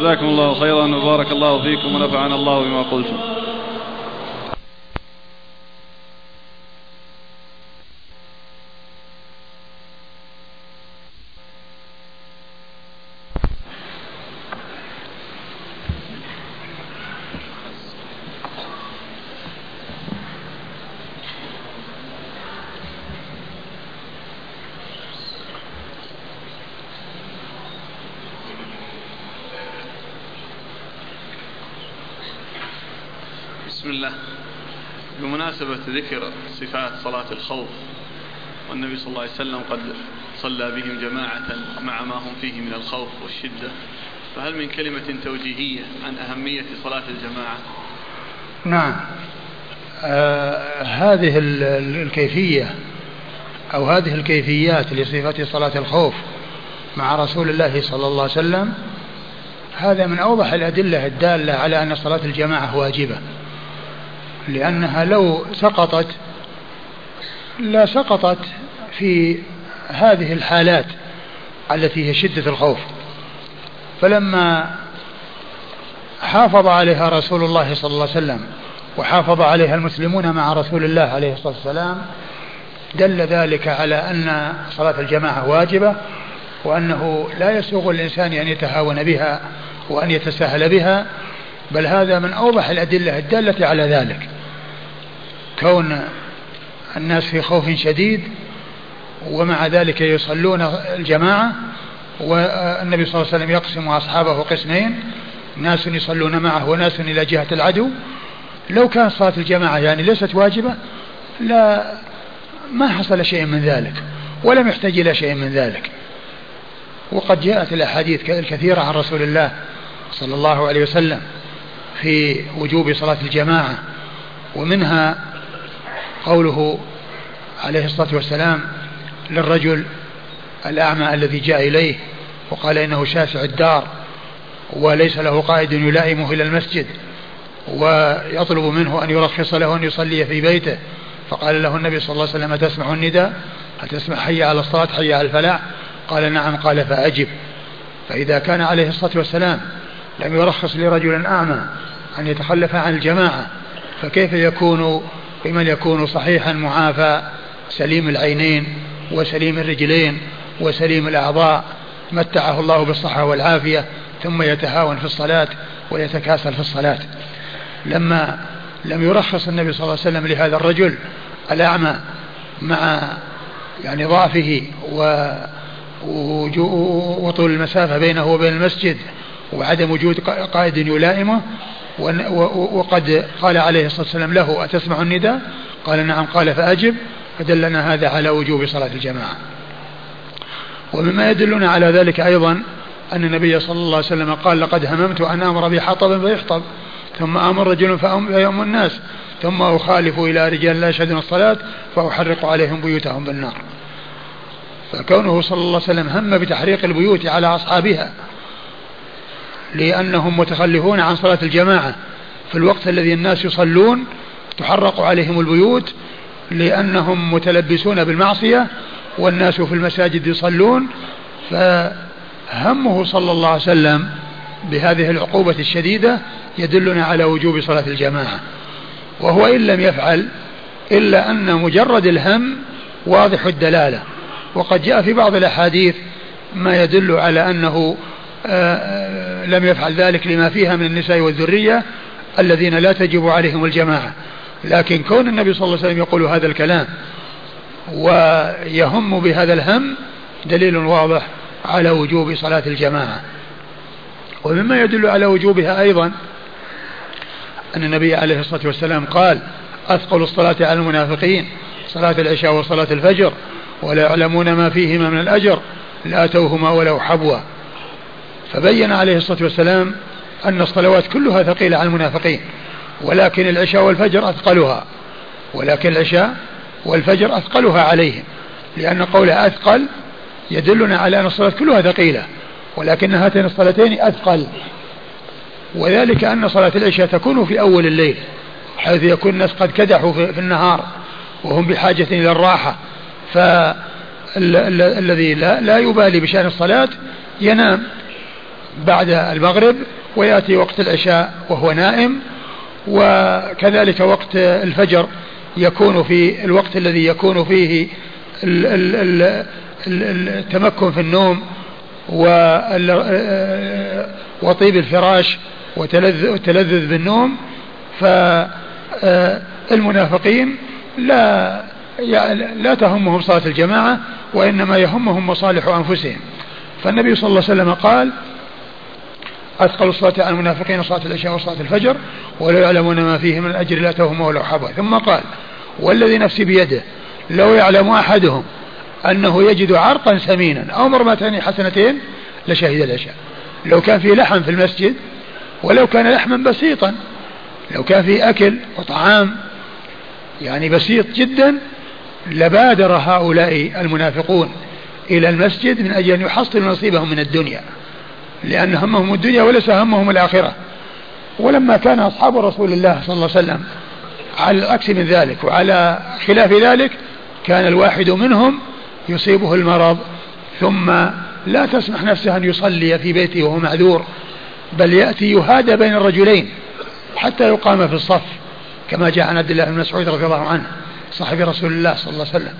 جزاكم الله خيرا وبارك الله فيكم ونفعنا الله بما قلتم. ذكر صفات صلاة الخوف. والنبي صلى الله عليه وسلم قد صلى بهم جماعة مع ما هم فيه من الخوف والشدة. فهل من كلمة توجيهية عن أهمية صلاة الجماعة؟ نعم. آه هذه الكيفية أو هذه الكيفيات لصفة صلاة الخوف مع رسول الله صلى الله عليه وسلم هذا من أوضح الأدلة الدالة على أن صلاة الجماعة واجبة. لأنها لو سقطت لا سقطت في هذه الحالات التي هي شدة الخوف. فلما حافظ عليها رسول الله صلى الله عليه وسلم وحافظ عليها المسلمون مع رسول الله عليه الصلاة والسلام دل ذلك على أن صلاة الجماعة واجبة وأنه لا يسوغ الإنسان أن يتهاون بها وأن يتساهل بها بل هذا من أوضح الأدلة الدالة على ذلك. كون الناس في خوف شديد ومع ذلك يصلون الجماعة والنبي صلى الله عليه وسلم يقسم أصحابه قسمين ناس يصلون معه وناس إلى جهة العدو. لو كانت صلاة الجماعة يعني ليست واجبة لا ما حصل شيء من ذلك ولم يحتاج إلى شيء من ذلك. وقد جاءت الأحاديث الكثيرة عن رسول الله صلى الله عليه وسلم. في وجوب صلاة الجماعة ومنها قوله عليه الصلاة والسلام للرجل الأعمى الذي جاء إليه وقال إنه شاسع الدار وليس له قائد يلائمه إلى المسجد ويطلب منه أن يرخص له أن يصلي في بيته. فقال له النبي صلى الله عليه وسلم تسمع النداء؟ هل تسمع حي على الصلاة حي على الفلاح؟ قال نعم. قال فأجب. فإذا كان عليه الصلاة والسلام لم يرخص لرجل أعمى أن يتخلف عن الجماعة فكيف يكون بمن يكون صحيحا معافى؟ سليم العينين وسليم الرجلين وسليم الأعضاء متعه الله بالصحة والعافية ثم يتهاون في الصلاة ويتكاسل في الصلاة. لما لم يرخص النبي صلى الله عليه وسلم لهذا الرجل الأعمى مع يعني ضعفه و وطول المسافة بينه وبين المسجد وعدم وجود قائد يلائمه وقد قال عليه الصلاة والسلام له أتسمع النداء؟ قال نعم. قال فأجب. فدلنا هذا على وجوب صلاة الجماعة. ومما يدلنا على ذلك أيضا أن النبي صلى الله عليه وسلم قال لقد هممت أن أمر بحطب فيحطب ثم أمر رجل فيؤم الناس ثم أخالف إلى رجال لا يشهدون الصلاة فأحرق عليهم بيوتهم بالنار. فكونه صلى الله عليه وسلم هم بتحريق البيوت على أصحابها لأنهم متخلفون عن صلاة الجماعة. في الوقت الذي الناس يصلون تحرق عليهم البيوت لأنهم متلبسون بالمعصية والناس في المساجد يصلون. فهمه صلى الله عليه وسلم بهذه العقوبة الشديدة يدلنا على وجوب صلاة الجماعة. وهو إن لم يفعل إلا أن مجرد الهم واضح الدلالة. وقد جاء في بعض الأحاديث ما يدل على أنه آه، آه، لم يفعل ذلك لما فيها من النساء والذرية الذين لا تجب عليهم الجماعة. لكن كون النبي صلى الله عليه وسلم يقول هذا الكلام ويهم بهذا الهم دليل واضح على وجوب صلاة الجماعة. ومما يدل على وجوبها أيضا أن النبي عليه الصلاة والسلام قال أثقل الصلاة على المنافقين صلاة العشاء وصلاة الفجر ولا يعلمون ما فيهما من الأجر لأتوهما ولو حبوا فبين عليه الصلاة والسلام أن الصلوات كلها ثقيلة على المنافقين ولكن العشاء والفجر أثقلها ولكن العشاء والفجر أثقلها عليهم لأن قولها أثقل يدلنا على أن الصلاة كلها ثقيلة ولكن هاتين الصلاتين أثقل. وذلك أن صلاة العشاء تكون في أول الليل حيث يكون الناس قد كدحوا في النهار وهم بحاجة إلى الراحة فالذي لا, لا يبالي بشأن الصلاة ينام. بعد المغرب ويأتي وقت العشاء وهو نائم وكذلك وقت الفجر يكون في الوقت الذي يكون فيه التمكن في النوم وطيب الفراش والتلذذ بالنوم فالمنافقين لا لا تهمهم صلاة الجماعة وإنما يهمهم مصالح أنفسهم. فالنبي صلى الله عليه وسلم قال أثقل الصلاة على المنافقين صلاة العشاء وصلاة الفجر ولا يعلمون ما فيه من الأجر لا توهم ولو حبوا ثم قال والذي نفسي بيده لو يعلم أحدهم أنه يجد عرقا سمينا أو مرمتين حسنتين لشهد العشاء. لو كان في لحم في المسجد ولو كان لحما بسيطا لو كان في أكل وطعام يعني بسيط جدا لبادر هؤلاء المنافقون إلى المسجد من أجل أن يحصلوا نصيبهم من الدنيا. لأن همهم الدنيا وليس همهم الآخرة. ولما كان أصحاب رسول الله صلى الله عليه وسلم على العكس من ذلك وعلى خلاف ذلك كان الواحد منهم يصيبه المرض ثم لا تسمح نفسه أن يصلي في بيته وهو معذور بل يأتي يهادى بين الرجلين حتى يقام في الصف كما جاء عن عبد الله بن مسعود رضي الله عنه صاحب رسول الله صلى الله عليه وسلم.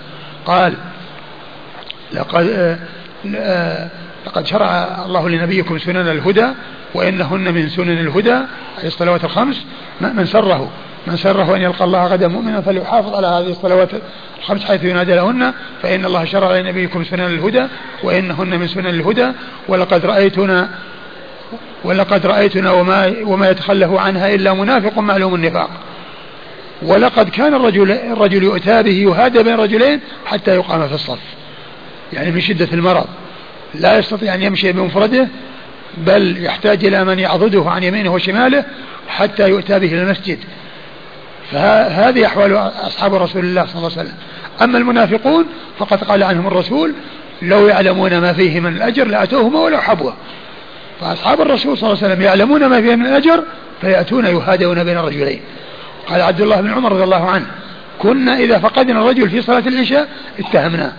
قال لقد آه، آه، لقد شرع الله لنبيكم سنن الهدى وإنهن من سنن الهدى أي الصلوات الخمس. من سره من سره أن يلقى الله غدا مؤمنا فليحافظ على هذه الصلوات الخمس حيث ينادى لهن فإن الله شرع لنبيكم سنن الهدى وإنهن من سنن الهدى. ولقد رأيتنا ولقد رأيتنا وما وما يتخلف عنها إلا منافق معلوم النفاق. ولقد كان الرجل الرجل يؤتى به يهادى بين رجلين حتى يقام في الصف. يعني من شدة المرض. لا يستطيع أن يمشي بمفرده بل يحتاج إلى من يعضده عن يمينه وشماله حتى يؤتى به إلى المسجد. فهذه أحوال أصحاب رسول الله صلى الله عليه وسلم. أما المنافقون فقد قال عنهم الرسول لو يعلمون ما فيه من الأجر لأتوهما ولو حبوا فأصحاب الرسول صلى الله عليه وسلم يعلمون ما فيه من الأجر فيأتون يهادون بين الرجلين. قال عبد الله بن عمر رضي الله عنه كنا إذا فقدنا الرجل في صلاة العشاء اتهمناه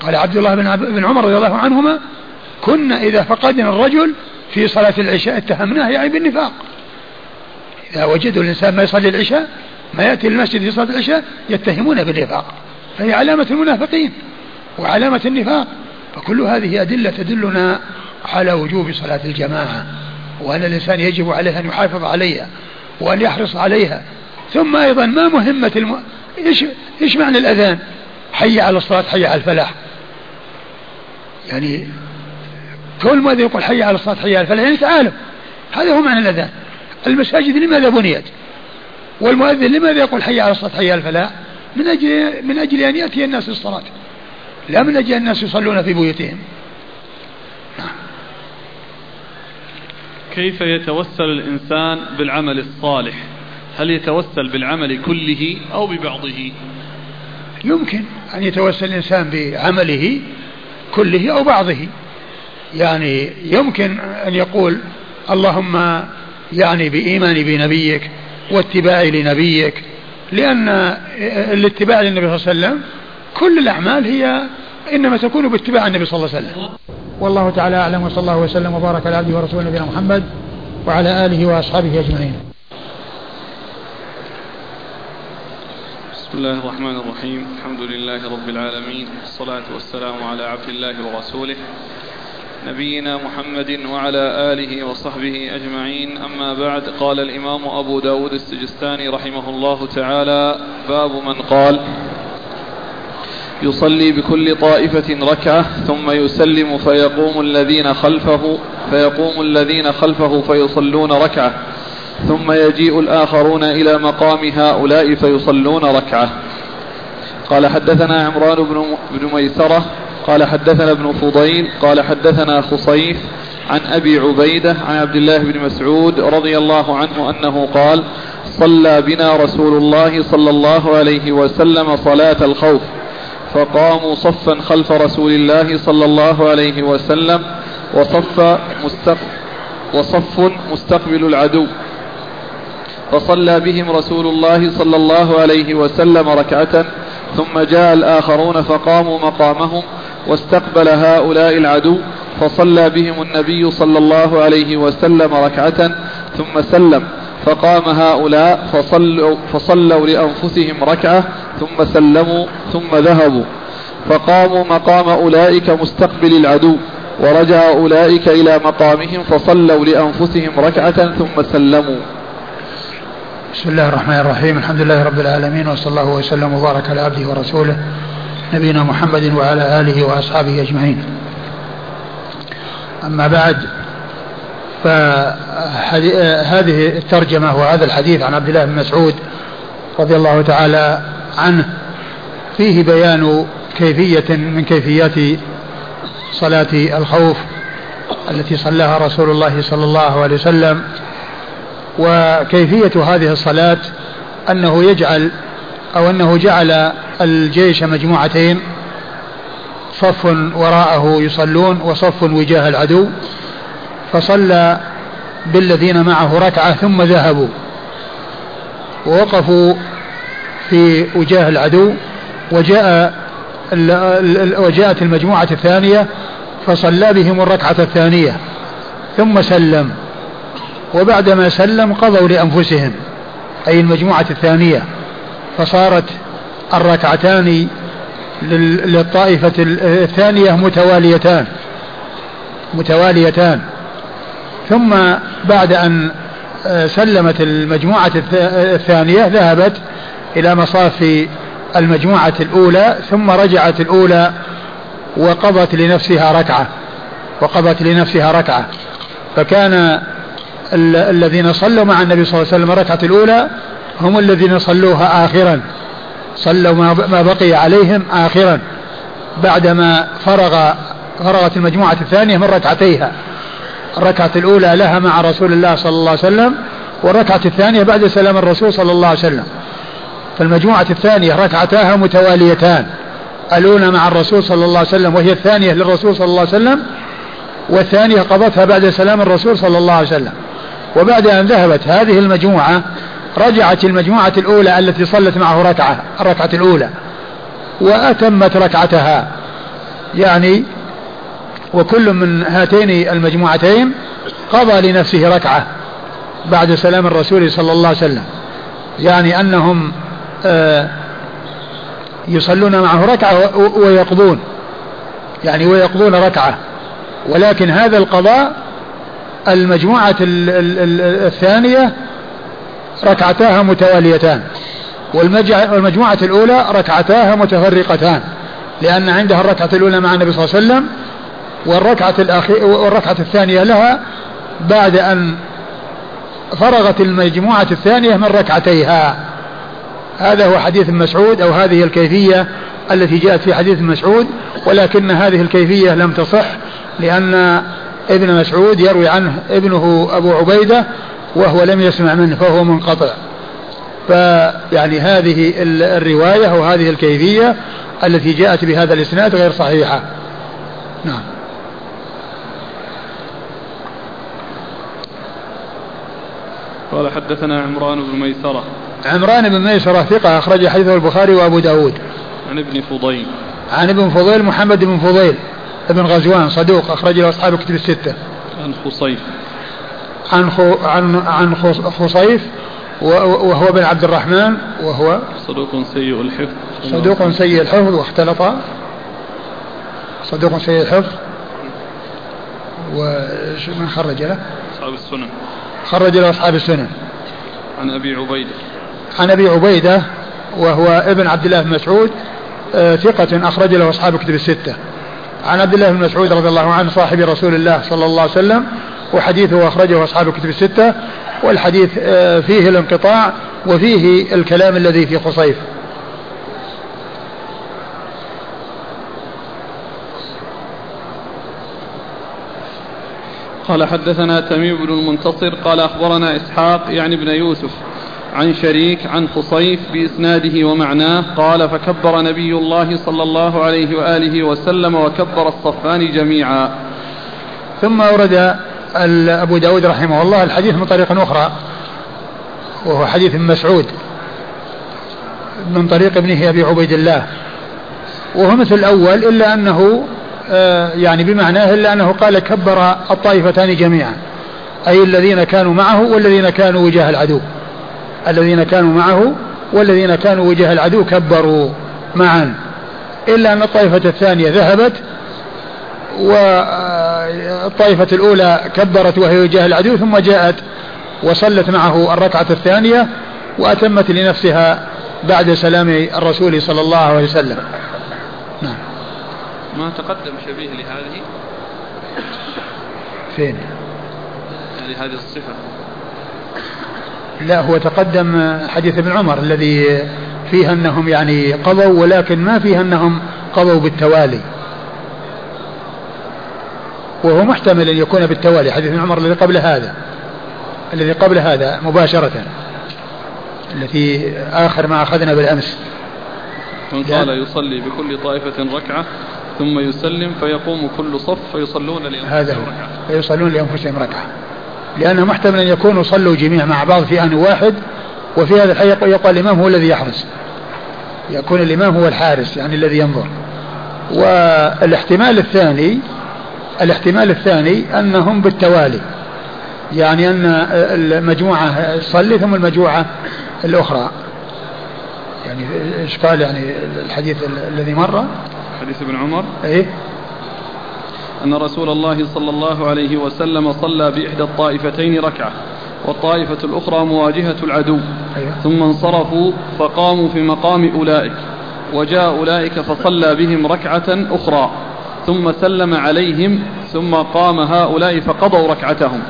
قال عبد الله بن عمر رضي الله عنهما كنا إذا فقدنا الرجل في صلاة العشاء اتهمناه يعني بالنفاق. إذا وجدوا الإنسان ما يصلي العشاء ما يأتي المسجد في صلاة العشاء يتهمونه بالنفاق. فهي علامة المنافقين وعلامة النفاق. فكل هذه أدلة تدلنا على وجوب صلاة الجماعة وأن الإنسان يجب عليه أن يحافظ عليها وأن يحرص عليها. ثم أيضا ما مهمة الم... إيش إيش معنى الأذان؟ حي على الصلاة حي على الفلاح. يعني كل مؤذن يقول حي على الصلاة حي على الفلاح يعني تعالوا هذا هو معنى الأذان. المساجد لماذا بنيت؟ والمؤذن لماذا يقول حي على الصلاة حي على الفلاح؟ من أجل من أجل أن يأتي الناس للصلاة. لا من أجل الناس يصلون في بيوتهم. نعم. كيف يتوسل الإنسان بالعمل الصالح؟ هل يتوسل بالعمل كله أو ببعضه؟ يمكن أن يتوسل الإنسان بعمله كله أو بعضه. يعني يمكن أن يقول اللهم يعني بإيماني بنبيك واتباعي لنبيك لأن الاتباع للنبي صلى الله عليه وسلم كل الأعمال هي إنما تكون باتباع النبي صلى الله عليه وسلم. والله تعالى أعلم وصلى الله وسلم وبارك على عبده ورسوله نبينا محمد وعلى آله وأصحابه أجمعين. بسم الله الرحمن الرحيم. الحمد لله رب العالمين. والصلاة والسلام على عبد الله ورسوله. نبينا محمد وعلى آله وصحبه أجمعين. أما بعد قال الإمام أبو داود السجستاني رحمه الله تعالى باب من قال يصلي بكل طائفة ركعة ثم يسلم فيقوم الذين خلفه فيقوم الذين خلفه فيصلون ركعة. ثم يجيء الآخرون إلى مقام هؤلاء فيصلون ركعة. قال حدثنا عمران بن ميسرة قال حدثنا ابن فضيل قال حدثنا خصيف عن أبي عبيدة عن عبد الله بن مسعود رضي الله عنه أنه قال صلى بنا رسول الله صلى الله عليه وسلم صلاة الخوف فقاموا صفا خلف رسول الله صلى الله عليه وسلم وصف مستق وصف مستقبل العدو. فصلى بهم رسول الله صلى الله عليه وسلم ركعة ثم جاء الآخرون فقاموا مقامهم واستقبل هؤلاء العدو فصلى بهم النبي صلى الله عليه وسلم ركعة ثم سلم. فقام هؤلاء فصلوا, فصلوا لأنفسهم ركعة ثم سلموا ثم ذهبوا. فقاموا مقام أولئك مستقبل العدو. ورجع أولئك إلى مقامهم فصلوا لأنفسهم ركعة ثم سلموا. بسم الله الرحمن الرحيم. الحمد لله رب العالمين وصلى الله وسلم وبارك على عبده ورسوله نبينا محمد وعلى آله وأصحابه أجمعين. أما بعد فهذه الترجمة وهذا الحديث عن عبد الله بن مسعود رضي الله تعالى عنه فيه بيان كيفية من كيفيات صلاة الخوف التي صلاها رسول الله صلى الله عليه وسلم وكيفية هذه الصلاة أنه يجعل أو أنه جعل الجيش مجموعتين صف وراءه يصلون وصف وجاه العدو فصلى بالذين معه ركعة ثم ذهبوا ووقفوا في وجاه العدو وجاء وجاءت المجموعة الثانية فصلى بهم الركعة الثانية ثم سلم. وبعدما سلم قضوا لأنفسهم أي المجموعة الثانية فصارت الركعتان للطائفة الثانية متواليتان متواليتان. ثم بعد أن آه، سلمت المجموعة الثانية ذهبت إلى مصاف المجموعة الأولى ثم رجعت الأولى وقضت لنفسها ركعة وقضت لنفسها ركعة. فكان الذين صلوا مع النبي صلى الله عليه وسلم الركعة الأولى هم الذين صلوها آخرا. صلوا ما بقي عليهم آخرا. بعدما فرغ فرغت المجموعة الثانية من ركعتيها. الركعة الأولى لها مع رسول الله صلى الله عليه وسلم والركعة الثانية بعد سلام الرسول صلى الله عليه وسلم. فالمجموعة الثانية ركعتاها متواليتان. الأولى مع الرسول صلى الله عليه وسلم وهي الثانية للرسول صلى الله عليه وسلم والثانية قضتها بعد سلام الرسول صلى الله عليه وسلم. وبعد أن ذهبت هذه المجموعة رجعت المجموعة الأولى التي صلت معه ركعة الركعة الأولى وأتمت ركعتها. يعني وكل من هاتين المجموعتين قضى لنفسه ركعة بعد سلام الرسول صلى الله عليه وسلم. يعني أنهم آه، يصلون معه ركعة ويقضون. يعني ويقضون ركعة. ولكن هذا القضاء المجموعة الثانية ركعتاها متواليتان والمجموعة الأولى ركعتاها متفرقتان لأن عندها الركعة الأولى مع النبي صلى الله عليه وسلم والركعة الأخيرة والركعة الثانية لها بعد أن فرغت المجموعة الثانية من ركعتيها. هذا هو حديث مسعود أو هذه الكيفية التي جاءت في حديث مسعود ولكن هذه الكيفية لم تصح لأن ابن مسعود يروي عنه ابنه أبو عبيدة وهو لم يسمع منه فهو منقطع. فيعني هذه الرواية وهذه الكيفية التي جاءت بهذا الإسناد غير صحيحة. نعم. قال حدثنا عمران بن ميسرة. عمران بن ميسرة ثقة أخرج حديثه البخاري وأبو داود. عن ابن فضيل. عن ابن فضيل محمد بن فضيل. بن غزوان صدوق أخرج له أصحاب الكتب الستة. عن خصيف. عن خو عن عن خصيف وهو بن عبد الرحمن وهو صدوق سيء الحفظ. صدوق سيء الحفظ واختلط. صدوق سيء الحفظ. ومن خرج له؟ أصحاب السنن. خرج له أصحاب السنن. عن أبي عبيدة. عن أبي عبيدة وهو ابن عبد الله بن مسعود آه، ثقة أخرج له أصحاب كتب الستة. عن عبد الله بن مسعود رضي الله عنه صاحب رسول الله صلى الله عليه وسلم وحديثه أخرجه أصحاب الكتب الستة والحديث آه، فيه الانقطاع وفيه الكلام الذي في خصيف قال حدثنا تميم بن المنتصر قال أخبرنا إسحاق يعني ابن يوسف عن شريك عن خصيف بإسناده ومعناه قال فكبر نبي الله صلى الله عليه وآله وسلم وكبر الصفان جميعا. ثم ورد أبو داود رحمه الله الحديث من طريق أخرى وهو حديث مسعود من طريق ابنه أبي عبيد الله. وهو مثل الأول إلا أنه آه، يعني بمعناه إلا أنه قال كبر الطائفتان جميعا أي الذين كانوا معه والذين كانوا وجاه العدو. الذين كانوا معه والذين كانوا وجه العدو كبروا معا. إلا أن الطائفة الثانية ذهبت والطائفة الأولى كبرت وهي وجه العدو ثم جاءت وصلت معه الركعة الثانية وأتمت لنفسها بعد سلام الرسول صلى الله عليه وسلم. نعم. ما تقدم شبيه لهذه؟ فين؟ يعني هذه الصفة. لا هو تقدم حديث ابن عمر الذي فيه أنهم يعني قضوا ولكن ما فيه أنهم قضوا بالتوالي. وهو محتمل أن يكون بالتوالي حديث ابن عمر الذي قبل هذا الذي قبل هذا مباشرة التي آخر ما أخذنا بالأمس. قال يصلي بكل طائفة ركعة ثم يسلم فيقوم كل صف فيصلون لأنفسهم هذا ركعة. فيصلون لأنفسهم ركعة. لأنه محتمل أن يكونوا صلوا جميعا مع بعض في آن واحد وفي هذا الحي يقال الإمام هو الذي يحرس. يكون الإمام هو الحارس يعني الذي ينظر. والاحتمال الثاني الاحتمال الثاني أنهم بالتوالي. يعني أن المجموعة تصلي ثم المجموعة الأخرى. يعني إيش قال يعني الحديث الذي مر؟ حديث ابن عمر. إيه؟ أن رسول الله صلى الله عليه وسلم صلى بإحدى الطائفتين ركعة والطائفة الأخرى مواجهة العدو. أيوة. ثم انصرفوا فقاموا في مقام أولئك وجاء أولئك فصلى بهم ركعة أخرى. ثم سلم عليهم ثم قام هؤلاء فقضوا ركعتهم.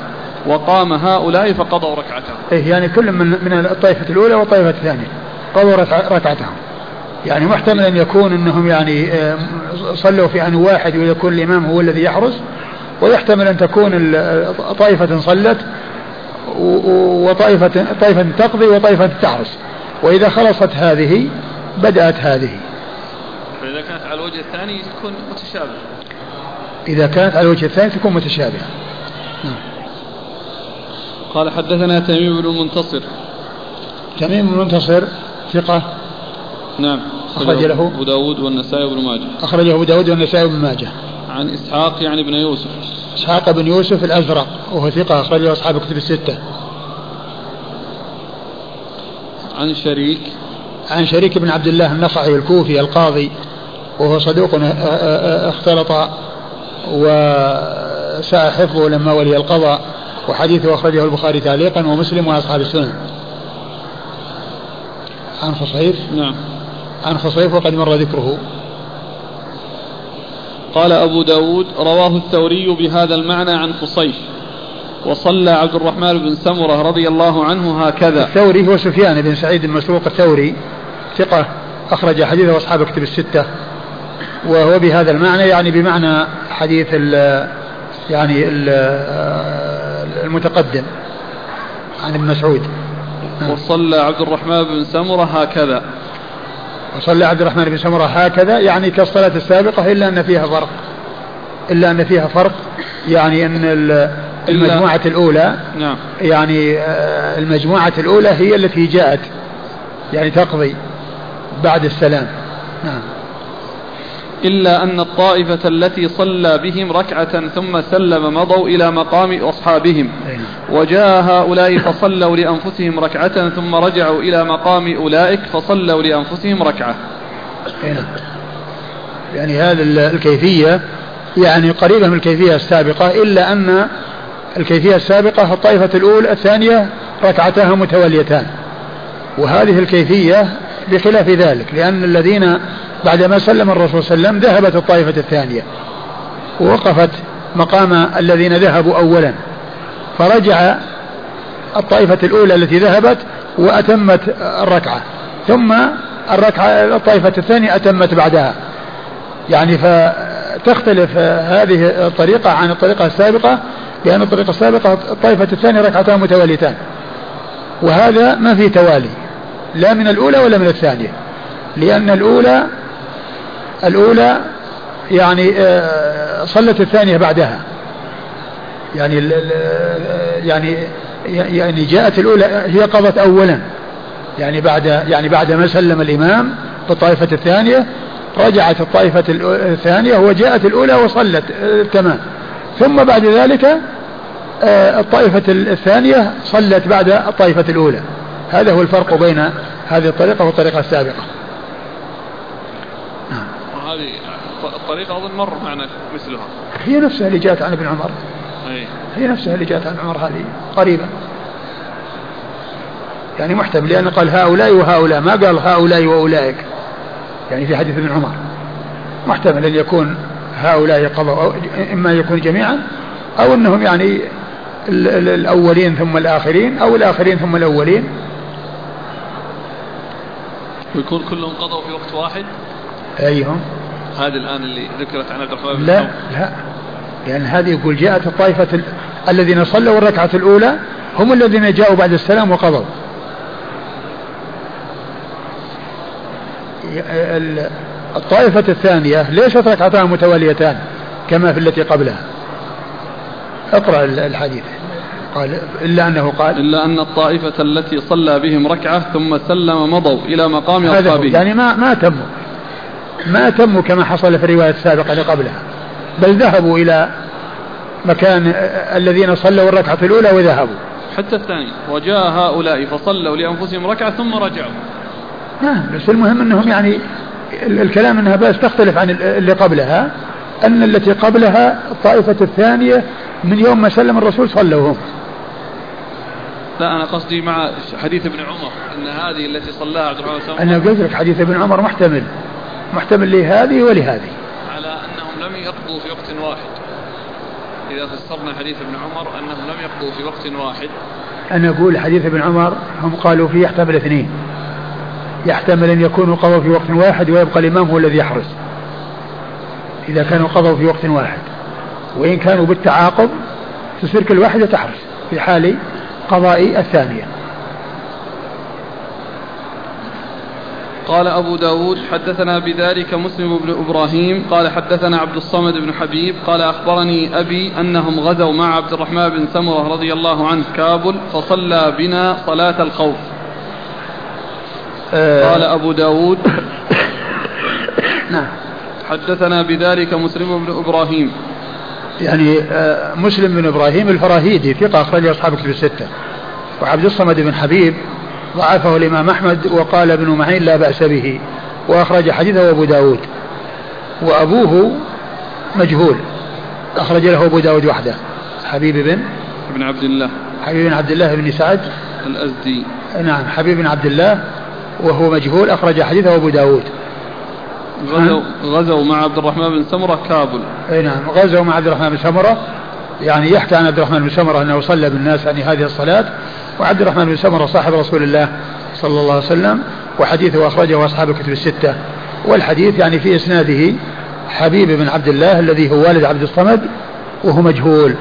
وقام هؤلاء فقضوا ركعتهم. إيه يعني كل من من الطائفة الأولى والطائفة الثانية قضوا ركعتهم. يعني محتمل أن يكون أنهم يعني آه، صلوا في آن واحد ويكون الإمام هو الذي يحرس ويحتمل أن تكون طائفة صلت وطائفة طائفة تقضي وطائفة تحرس وإذا خلصت هذه بدأت هذه. فإذا كانت على الوجه الثاني تكون متشابهة. إذا كانت على الوجه الثاني تكون متشابهة. نعم. قال حدثنا تميم بن المنتصر تميم بن المنتصر ثقة. نعم. أخرج له. أبو داود والنسائي وابن ماجه. أخرجه أبو داود والنسائي وابن ماجه. عن إسحاق يعني بن يوسف. إسحاق بن يوسف الأزرق وهو ثقة أخرجه أصحاب كتب الستة. عن شريك. عن شريك بن عبد الله النصعي الكوفي القاضي وهو صدوق اختلط وساء حفظه لما ولي القضاء وحديثه أخرجه البخاري تعليقا ومسلم وأصحاب السنن. عن خصيف. نعم. عن خصيف وقد مر ذكره. قال أبو داود رواه الثوري بهذا المعنى عن خصيف وصلى عبد الرحمن بن سمرة رضي الله عنه هكذا. الثوري هو سفيان بن سعيد المسروق الثوري ثقة أخرج حديثه أصحاب كتب الستة وهو بهذا المعنى يعني بمعنى حديث ال يعني ال المتقدم عن ابن مسعود. وصلى عبد الرحمن بن سمرة هكذا. وصلى عبد الرحمن بن سمرة هكذا يعني كالصلاة السابقة إلا أن فيها فرق. إلا أن فيها فرق يعني أن المجموعة الأولى نعم. يعني آه، المجموعة الأولى هي التي جاءت يعني تقضي بعد السلام. نعم. إلا أن الطائفة التي صلى بهم ركعة ثم سلم مضوا إلى مقام أصحابهم. وجاء هؤلاء فصلوا لأنفسهم ركعة ثم رجعوا إلى مقام أولئك فصلوا لأنفسهم ركعة. يعني هذه الكيفية يعني قريبة من الكيفية السابقة إلا أن الكيفية السابقة الطائفة الأولى الثانية ركعتها متواليتان وهذه الكيفية بخلاف ذلك لأن الذين بعدما سلم الرسول صلى الله عليه وسلم ذهبت الطائفة الثانية ووقفت مقام الذين ذهبوا أولا. فرجع الطائفة الأولى التي ذهبت وأتمت الركعة ثم الركعة الطائفة الثانية أتمت بعدها. يعني فتختلف هذه الطريقة عن الطريقة السابقة لأن الطريقة السابقة الطائفة الثانية ركعتان متواليتان وهذا ما في توالي. لا من الأولى ولا من الثانية. لأن الأولى الأولى يعني آه، صلت الثانية بعدها. يعني يعني يعني جاءت الأولى هي قضت أولا. يعني بعد يعني بعد ما سلم الإمام بالطائفة الثانية رجعت الطائفة الثانية وجاءت الأولى وصلت آه، تمام. ثم بعد ذلك آه، الطائفة الثانية صلت بعد الطائفة الأولى. هذا هو الفرق بين هذه الطريقة والطريقة السابقة. نعم. وهذه الطريقة أظن مر معنا مثلها. هي نفسها اللي جاءت عن ابن عمر. أي. هي نفسها اللي جاءت عن عمر هذه قريبا. يعني محتمل لأنه قال هؤلاء وهؤلاء. ما قال هؤلاء وأولئك. يعني في حديث ابن عمر. محتمل أن يكون هؤلاء قضوا إما يكون جميعا أو أنهم يعني الأولين ثم الآخرين أو الآخرين ثم الأولين. ويكون كلهم قضوا في وقت واحد؟ أيهم. هذه الآن اللي ذكرت عن عبد الرحمن لا لا. لأن هذه يقول جاءت الطائفة الذين صلوا الركعة الأولى هم الذين جاءوا بعد السلام وقضوا. الطائفة الثانية ليست ركعتان متواليتان كما في التي قبلها. اقرأ الحديث. قال إلا أنه قال إلا أن الطائفة التي صلى بهم ركعة ثم سلم مضوا إلى مقام أصحابه يعني ما ما تموا ما تموا كما حصل في الرواية السابقة اللي قبلها. بل ذهبوا إلى مكان الذين صلوا الركعة الأولى وذهبوا. حتى الثاني وجاء هؤلاء فصلوا لأنفسهم ركعة ثم رجعوا. نعم بس المهم أنهم يعني الكلام أنها بس تختلف عن اللي قبلها أن التي قبلها الطائفة الثانية من يوم ما سلم الرسول صلوا هم. لا أنا قصدي مع حديث ابن عمر أن هذه التي صلاها عبد الرحمن بن أنا قلت لك حديث ابن عمر محتمل محتمل لهذه ولهذه. على أنهم لم يقضوا في وقت واحد. إذا فسرنا حديث ابن عمر أنهم لم يقضوا في وقت واحد. أنا أقول حديث ابن عمر هم قالوا فيه يحتمل اثنين. يحتمل أن يكونوا قضوا في وقت واحد ويبقى الإمام هو الذي يحرس. إذا كانوا قضوا في وقت واحد. وإن كانوا بالتعاقب تصير كل واحدة تحرس في حال قضاء الثانية. قال أبو داود حدثنا بذلك مسلم بن إبراهيم قال حدثنا عبد الصمد بن حبيب قال أخبرني أبي أنهم غزوا مع عبد الرحمن بن سمرة رضي الله عنه كابل فصلى بنا صلاة الخوف. آه. قال أبو داود نعم. حدثنا بذلك مسلم بن إبراهيم. يعني آه، مسلم بن إبراهيم الفراهيدي ثقة أخرج أصحاب كتب الستة. وعبد الصمد بن حبيب ضعفه الإمام أحمد وقال ابن معين لا بأس به وأخرج حديثه أبو داود. وأبوه مجهول أخرج له أبو داود وحده. حبيب بن ابن عبد الله. حبيب بن عبد الله بن سعد الأزدي. نعم حبيب بن عبد الله وهو مجهول أخرج حديثه أبو داود. غزوا غزوا مع عبد الرحمن بن سمرة كابل. أي نعم. غزوا مع عبد الرحمن بن سمرة. يعني يحكى عن عبد الرحمن بن سمرة أنه صلى بالناس يعني هذه الصلاة وعبد الرحمن بن سمرة صاحب رسول الله صلى الله عليه وسلم وحديثه أخرجه أصحاب الكتب الستة. والحديث يعني في إسناده حبيب بن عبد الله الذي هو والد عبد الصمد وهو مجهول.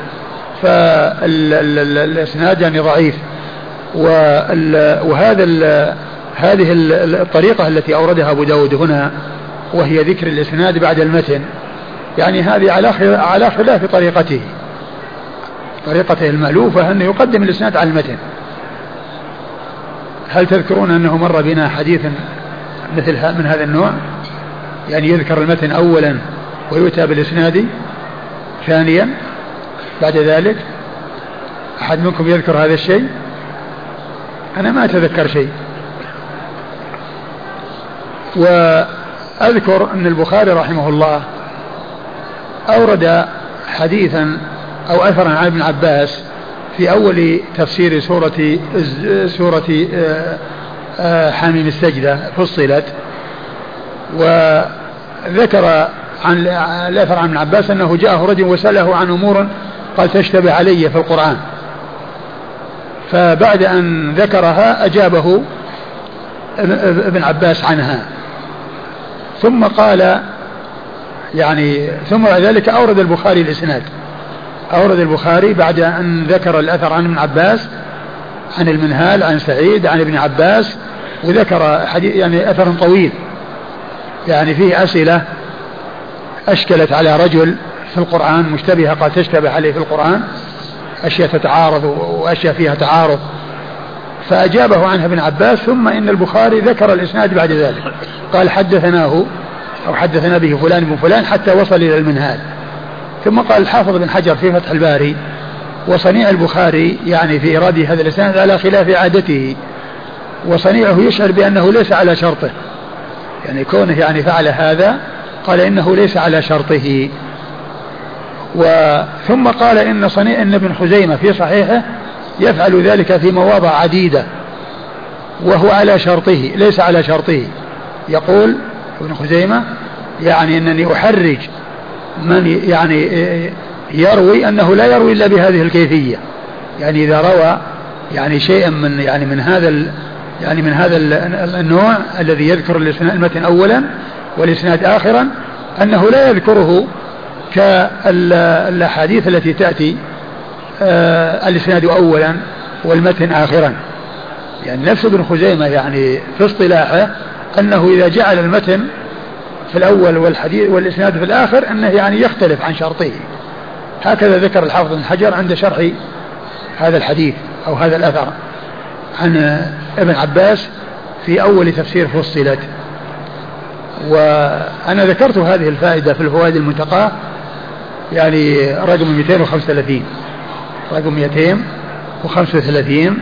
فالإسناد يعني ضعيف. وهذا هذه الطريقة التي أوردها أبو داود هنا وهي ذكر الإسناد بعد المتن. يعني هذه على على خلاف طريقته. طريقته المألوفة أنه يقدم الإسناد على المتن. هل تذكرون أنه مر بنا حديث مثل من هذا النوع؟ يعني يذكر المتن أولا ويؤتى بالإسناد ثانيا بعد ذلك. أحد منكم يذكر هذا الشيء؟ أنا ما أتذكر شيء. وأذكر أن البخاري رحمه الله أورد حديثا أو أثرا عن ابن عباس في أول تفسير سورة سورة آه، آه، حاميم السجدة فصلت وذكر عن الأثر عن ابن عباس أنه جاءه رجل وسأله عن أمور قال تشتبه علي في القرآن. فبعد أن ذكرها أجابه ابن عباس عنها. ثم قال يعني ثم بعد ذلك أورد البخاري الإسناد. أورد البخاري بعد أن ذكر الأثر عن ابن عباس عن المنهال عن سعيد عن ابن عباس وذكر حديث يعني أثر طويل. يعني فيه أسئلة أشكلت على رجل في القرآن مشتبهة قد تشتبه عليه في القرآن أشياء تتعارض وأشياء فيها تعارض. فأجابه عنها ابن عباس ثم إن البخاري ذكر الإسناد بعد ذلك. قال حدثناه أو حدثنا به فلان بن فلان حتى وصل إلى المنهال. ثم قال الحافظ بن حجر في فتح الباري وصنيع البخاري يعني في إيراد هذا الإسناد على خلاف عادته وصنيعه يشعر بأنه ليس على شرطه. يعني كونه يعني فعل هذا قال إنه ليس على شرطه. وثم قال إن صنيع إن ابن خزيمة في صحيحه يفعل ذلك في مواضع عديدة وهو على شرطه ليس على شرطه. يقول ابن خزيمة يعني أنني أحرج من يعني يروي أنه لا يروي إلا بهذه الكيفية. يعني إذا روى يعني شيئا من يعني من هذا يعني من هذا النوع الذي يذكر المتن أولا والإسناد آخرا أنه لا يذكره كالأحاديث التي تأتي الإسناد أولا والمتن آخرا. يعني نفس ابن خزيمة يعني في اصطلاحه أنه إذا جعل المتن في الأول والحديث والإسناد في الآخر أنه يعني يختلف عن شرطه. هكذا ذكر الحافظ بن حجر عند شرح هذا الحديث أو هذا الأثر عن ابن عباس في أول تفسير فصلت. وأنا ذكرت هذه الفائدة في الفوائد المنتقاة يعني رقم 235 رقم 235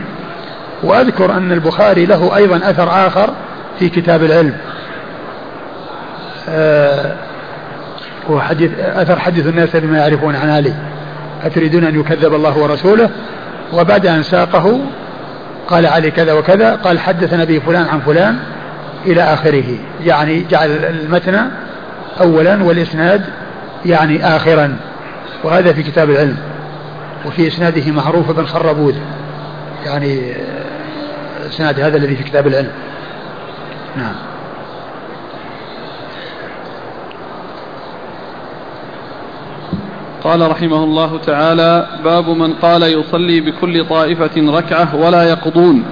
وأذكر أن البخاري له أيضا أثر آخر في كتاب العلم. آه وحديث أثر حدث الناس بما يعرفون عن علي أتريدون أن يكذب الله ورسوله؟ وبعد أن ساقه قال علي كذا وكذا قال حدثنا به فلان عن فلان إلى آخره. يعني جعل المتن أولا والإسناد يعني آخرا. وهذا في كتاب العلم. وفي إسناده معروف بن خربوذ. يعني إسناد هذا الذي في كتاب العلم. نعم. قال رحمه الله تعالى باب من قال يصلي بكل طائفة ركعة ولا يقضون.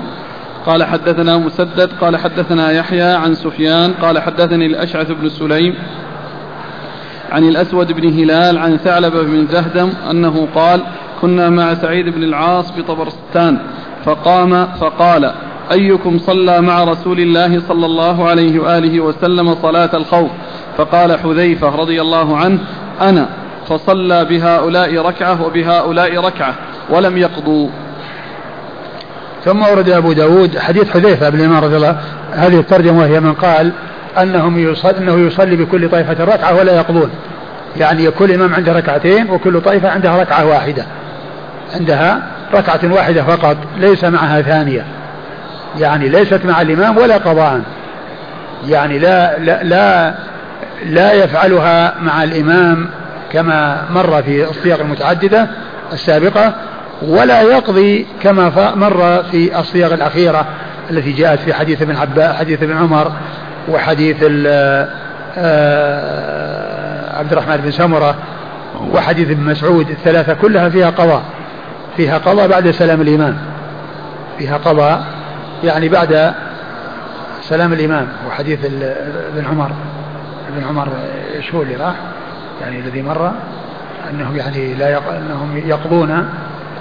قال حدثنا مسدد قال حدثنا يحيى عن سفيان قال حدثني الأشعث بن سليم عن الأسود بن هلال عن ثعلبة بن زهدم أنه قال كنا مع سعيد بن العاص بطبرستان فقام فقال أيكم صلى مع رسول الله صلى الله عليه وآله وسلم صلاة الخوف؟ فقال حذيفة رضي الله عنه أنا فصلى بهؤلاء ركعة وبهؤلاء ركعة ولم يقضوا. ثم ورد أبو داود حديث حذيفة بن الإمام رضي الله هذه الترجمة وهي من قال أنهم يصلي أنه يصلي بكل طائفة ركعة ولا يقضون. يعني كل إمام عنده ركعتين وكل طائفة عندها ركعة واحدة. عندها ركعة واحدة فقط ليس معها ثانية. يعني ليست مع الإمام ولا قضاء. يعني لا لا لا, لا يفعلها مع الإمام كما مر في الصيغ المتعددة السابقة ولا يقضي كما مر في الصيغ الأخيرة التي جاءت في حديث ابن عباس حديث ابن عمر وحديث آه، عبد الرحمن بن سمرة وحديث ابن مسعود الثلاثة كلها فيها قضاء. فيها قضاء بعد سلام الإمام فيها قضاء يعني بعد سلام الإمام وحديث ابن عمر ابن عمر هو اللي راح؟ يعني الذي مر أنهم يعني لا يق... أنهم يقضون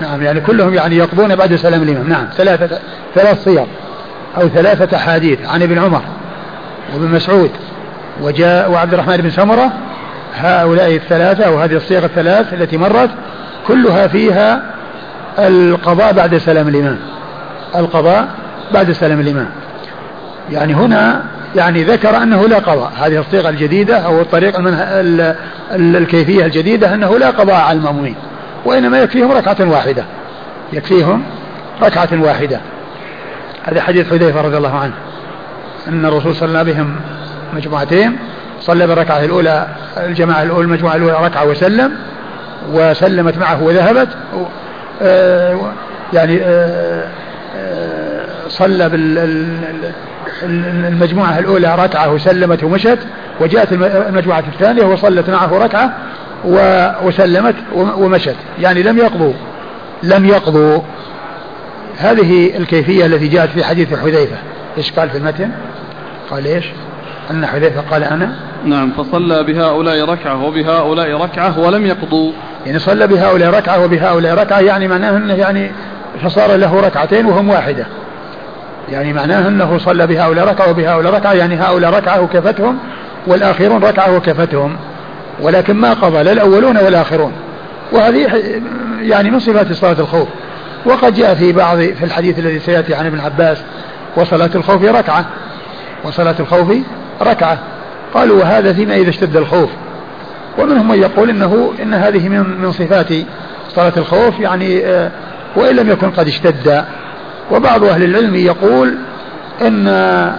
نعم يعني كلهم يعني يقضون بعد سلام الإمام نعم ثلاثة ثلاث صيغ أو ثلاثة أحاديث عن ابن عمر وابن مسعود وجاء وعبد الرحمن بن سمرة هؤلاء الثلاثة أو هذه الصيغ الثلاث التي مرت كلها فيها القضاء بعد سلام الإمام. القضاء بعد سلام الإمام. يعني هنا يعني ذكر أنه لا قضاء. هذه الصيغة الجديدة أو الطريقة الكيفية الجديدة أنه لا قضاء على المأمومين وإنما يكفيهم ركعة واحدة. يكفيهم ركعة واحدة. هذا حديث حذيفة رضي الله عنه. أن الرسول صلى بهم مجموعتين صلى بالركعة الأولى الجماعة الأولى المجموعة الأولى ركعة وسلم وسلمت معه وذهبت يعني آه، آه، صلى بالمجموعة الأولى ركعة وسلمت ومشت وجاءت المجموعة الثانية وصلت معه ركعة وسلمت ومشت يعني لم يقضوا لم يقضوا هذه الكيفية التي جاءت في حديث حذيفة إيش قال في المتن؟ قال إيش؟ أن حذيفة قال أنا؟ نعم فصلى بهؤلاء ركعة وبهؤلاء ركعة ولم يقضوا. يعني صلى بهؤلاء ركعة وبهؤلاء ركعة يعني معناه أنه يعني فصار له ركعتين وهم واحدة. يعني معناه أنه صلى بهؤلاء ركعة وبهؤلاء ركعة يعني هؤلاء ركعة وكفتهم والآخرون ركعة وكفتهم. ولكن ما قضى لا الأولون والآخرون. وهذه يعني من صفات صلاة الخوف. وقد جاء في بعض في الحديث الذي سيأتي عن ابن عباس وصلاة الخوف ركعة. وصلاة الخوف ركعة. قالوا وهذا فيما إذا اشتد الخوف. ومنهم من يقول إنه إن هذه من من صفات صلاة الخوف يعني آه، وإن لم يكن قد اشتد. وبعض أهل العلم يقول إن آه،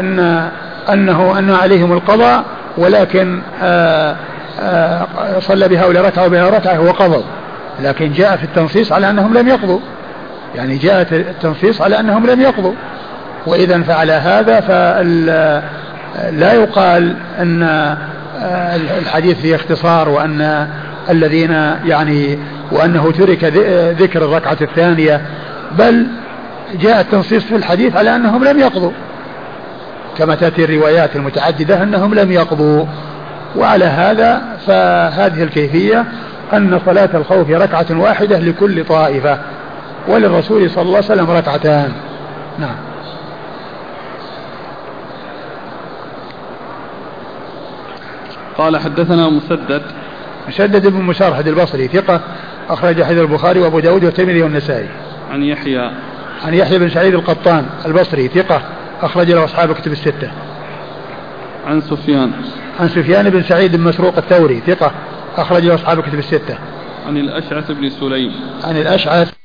أن أنه أن عليهم القضاء ولكن آه، صلى بهؤلاء ركعة وبها ركعة وقضوا لكن جاء في التنصيص على أنهم لم يقضوا. يعني جاءت التنصيص على أنهم لم يقضوا. وإذا فعل هذا فلا يقال أن الحديث فيه اختصار وأن الذين يعني وأنه ترك ذكر الركعة الثانية بل جاء التنصيص في الحديث على أنهم لم يقضوا. كما تأتي الروايات المتعددة أنهم لم يقضوا. وعلى هذا فهذه الكيفية أن صلاة الخوف ركعة واحدة لكل طائفة وللرسول صلى الله عليه وسلم ركعتان. نعم. قال حدثنا مسدد. مسدد بن مسارحد البصري ثقة أخرج حديث البخاري وأبو داود والترمذي والنسائي. عن يحيى. عن يحيى بن سعيد القطان البصري ثقة أخرج له أصحاب كتب الستة. عن سفيان. عن سفيان بن سعيد بن مسروق الثوري ثقة أخرج له أصحاب كتب الستة. عن الأشعث بن سليم. عن الأشعث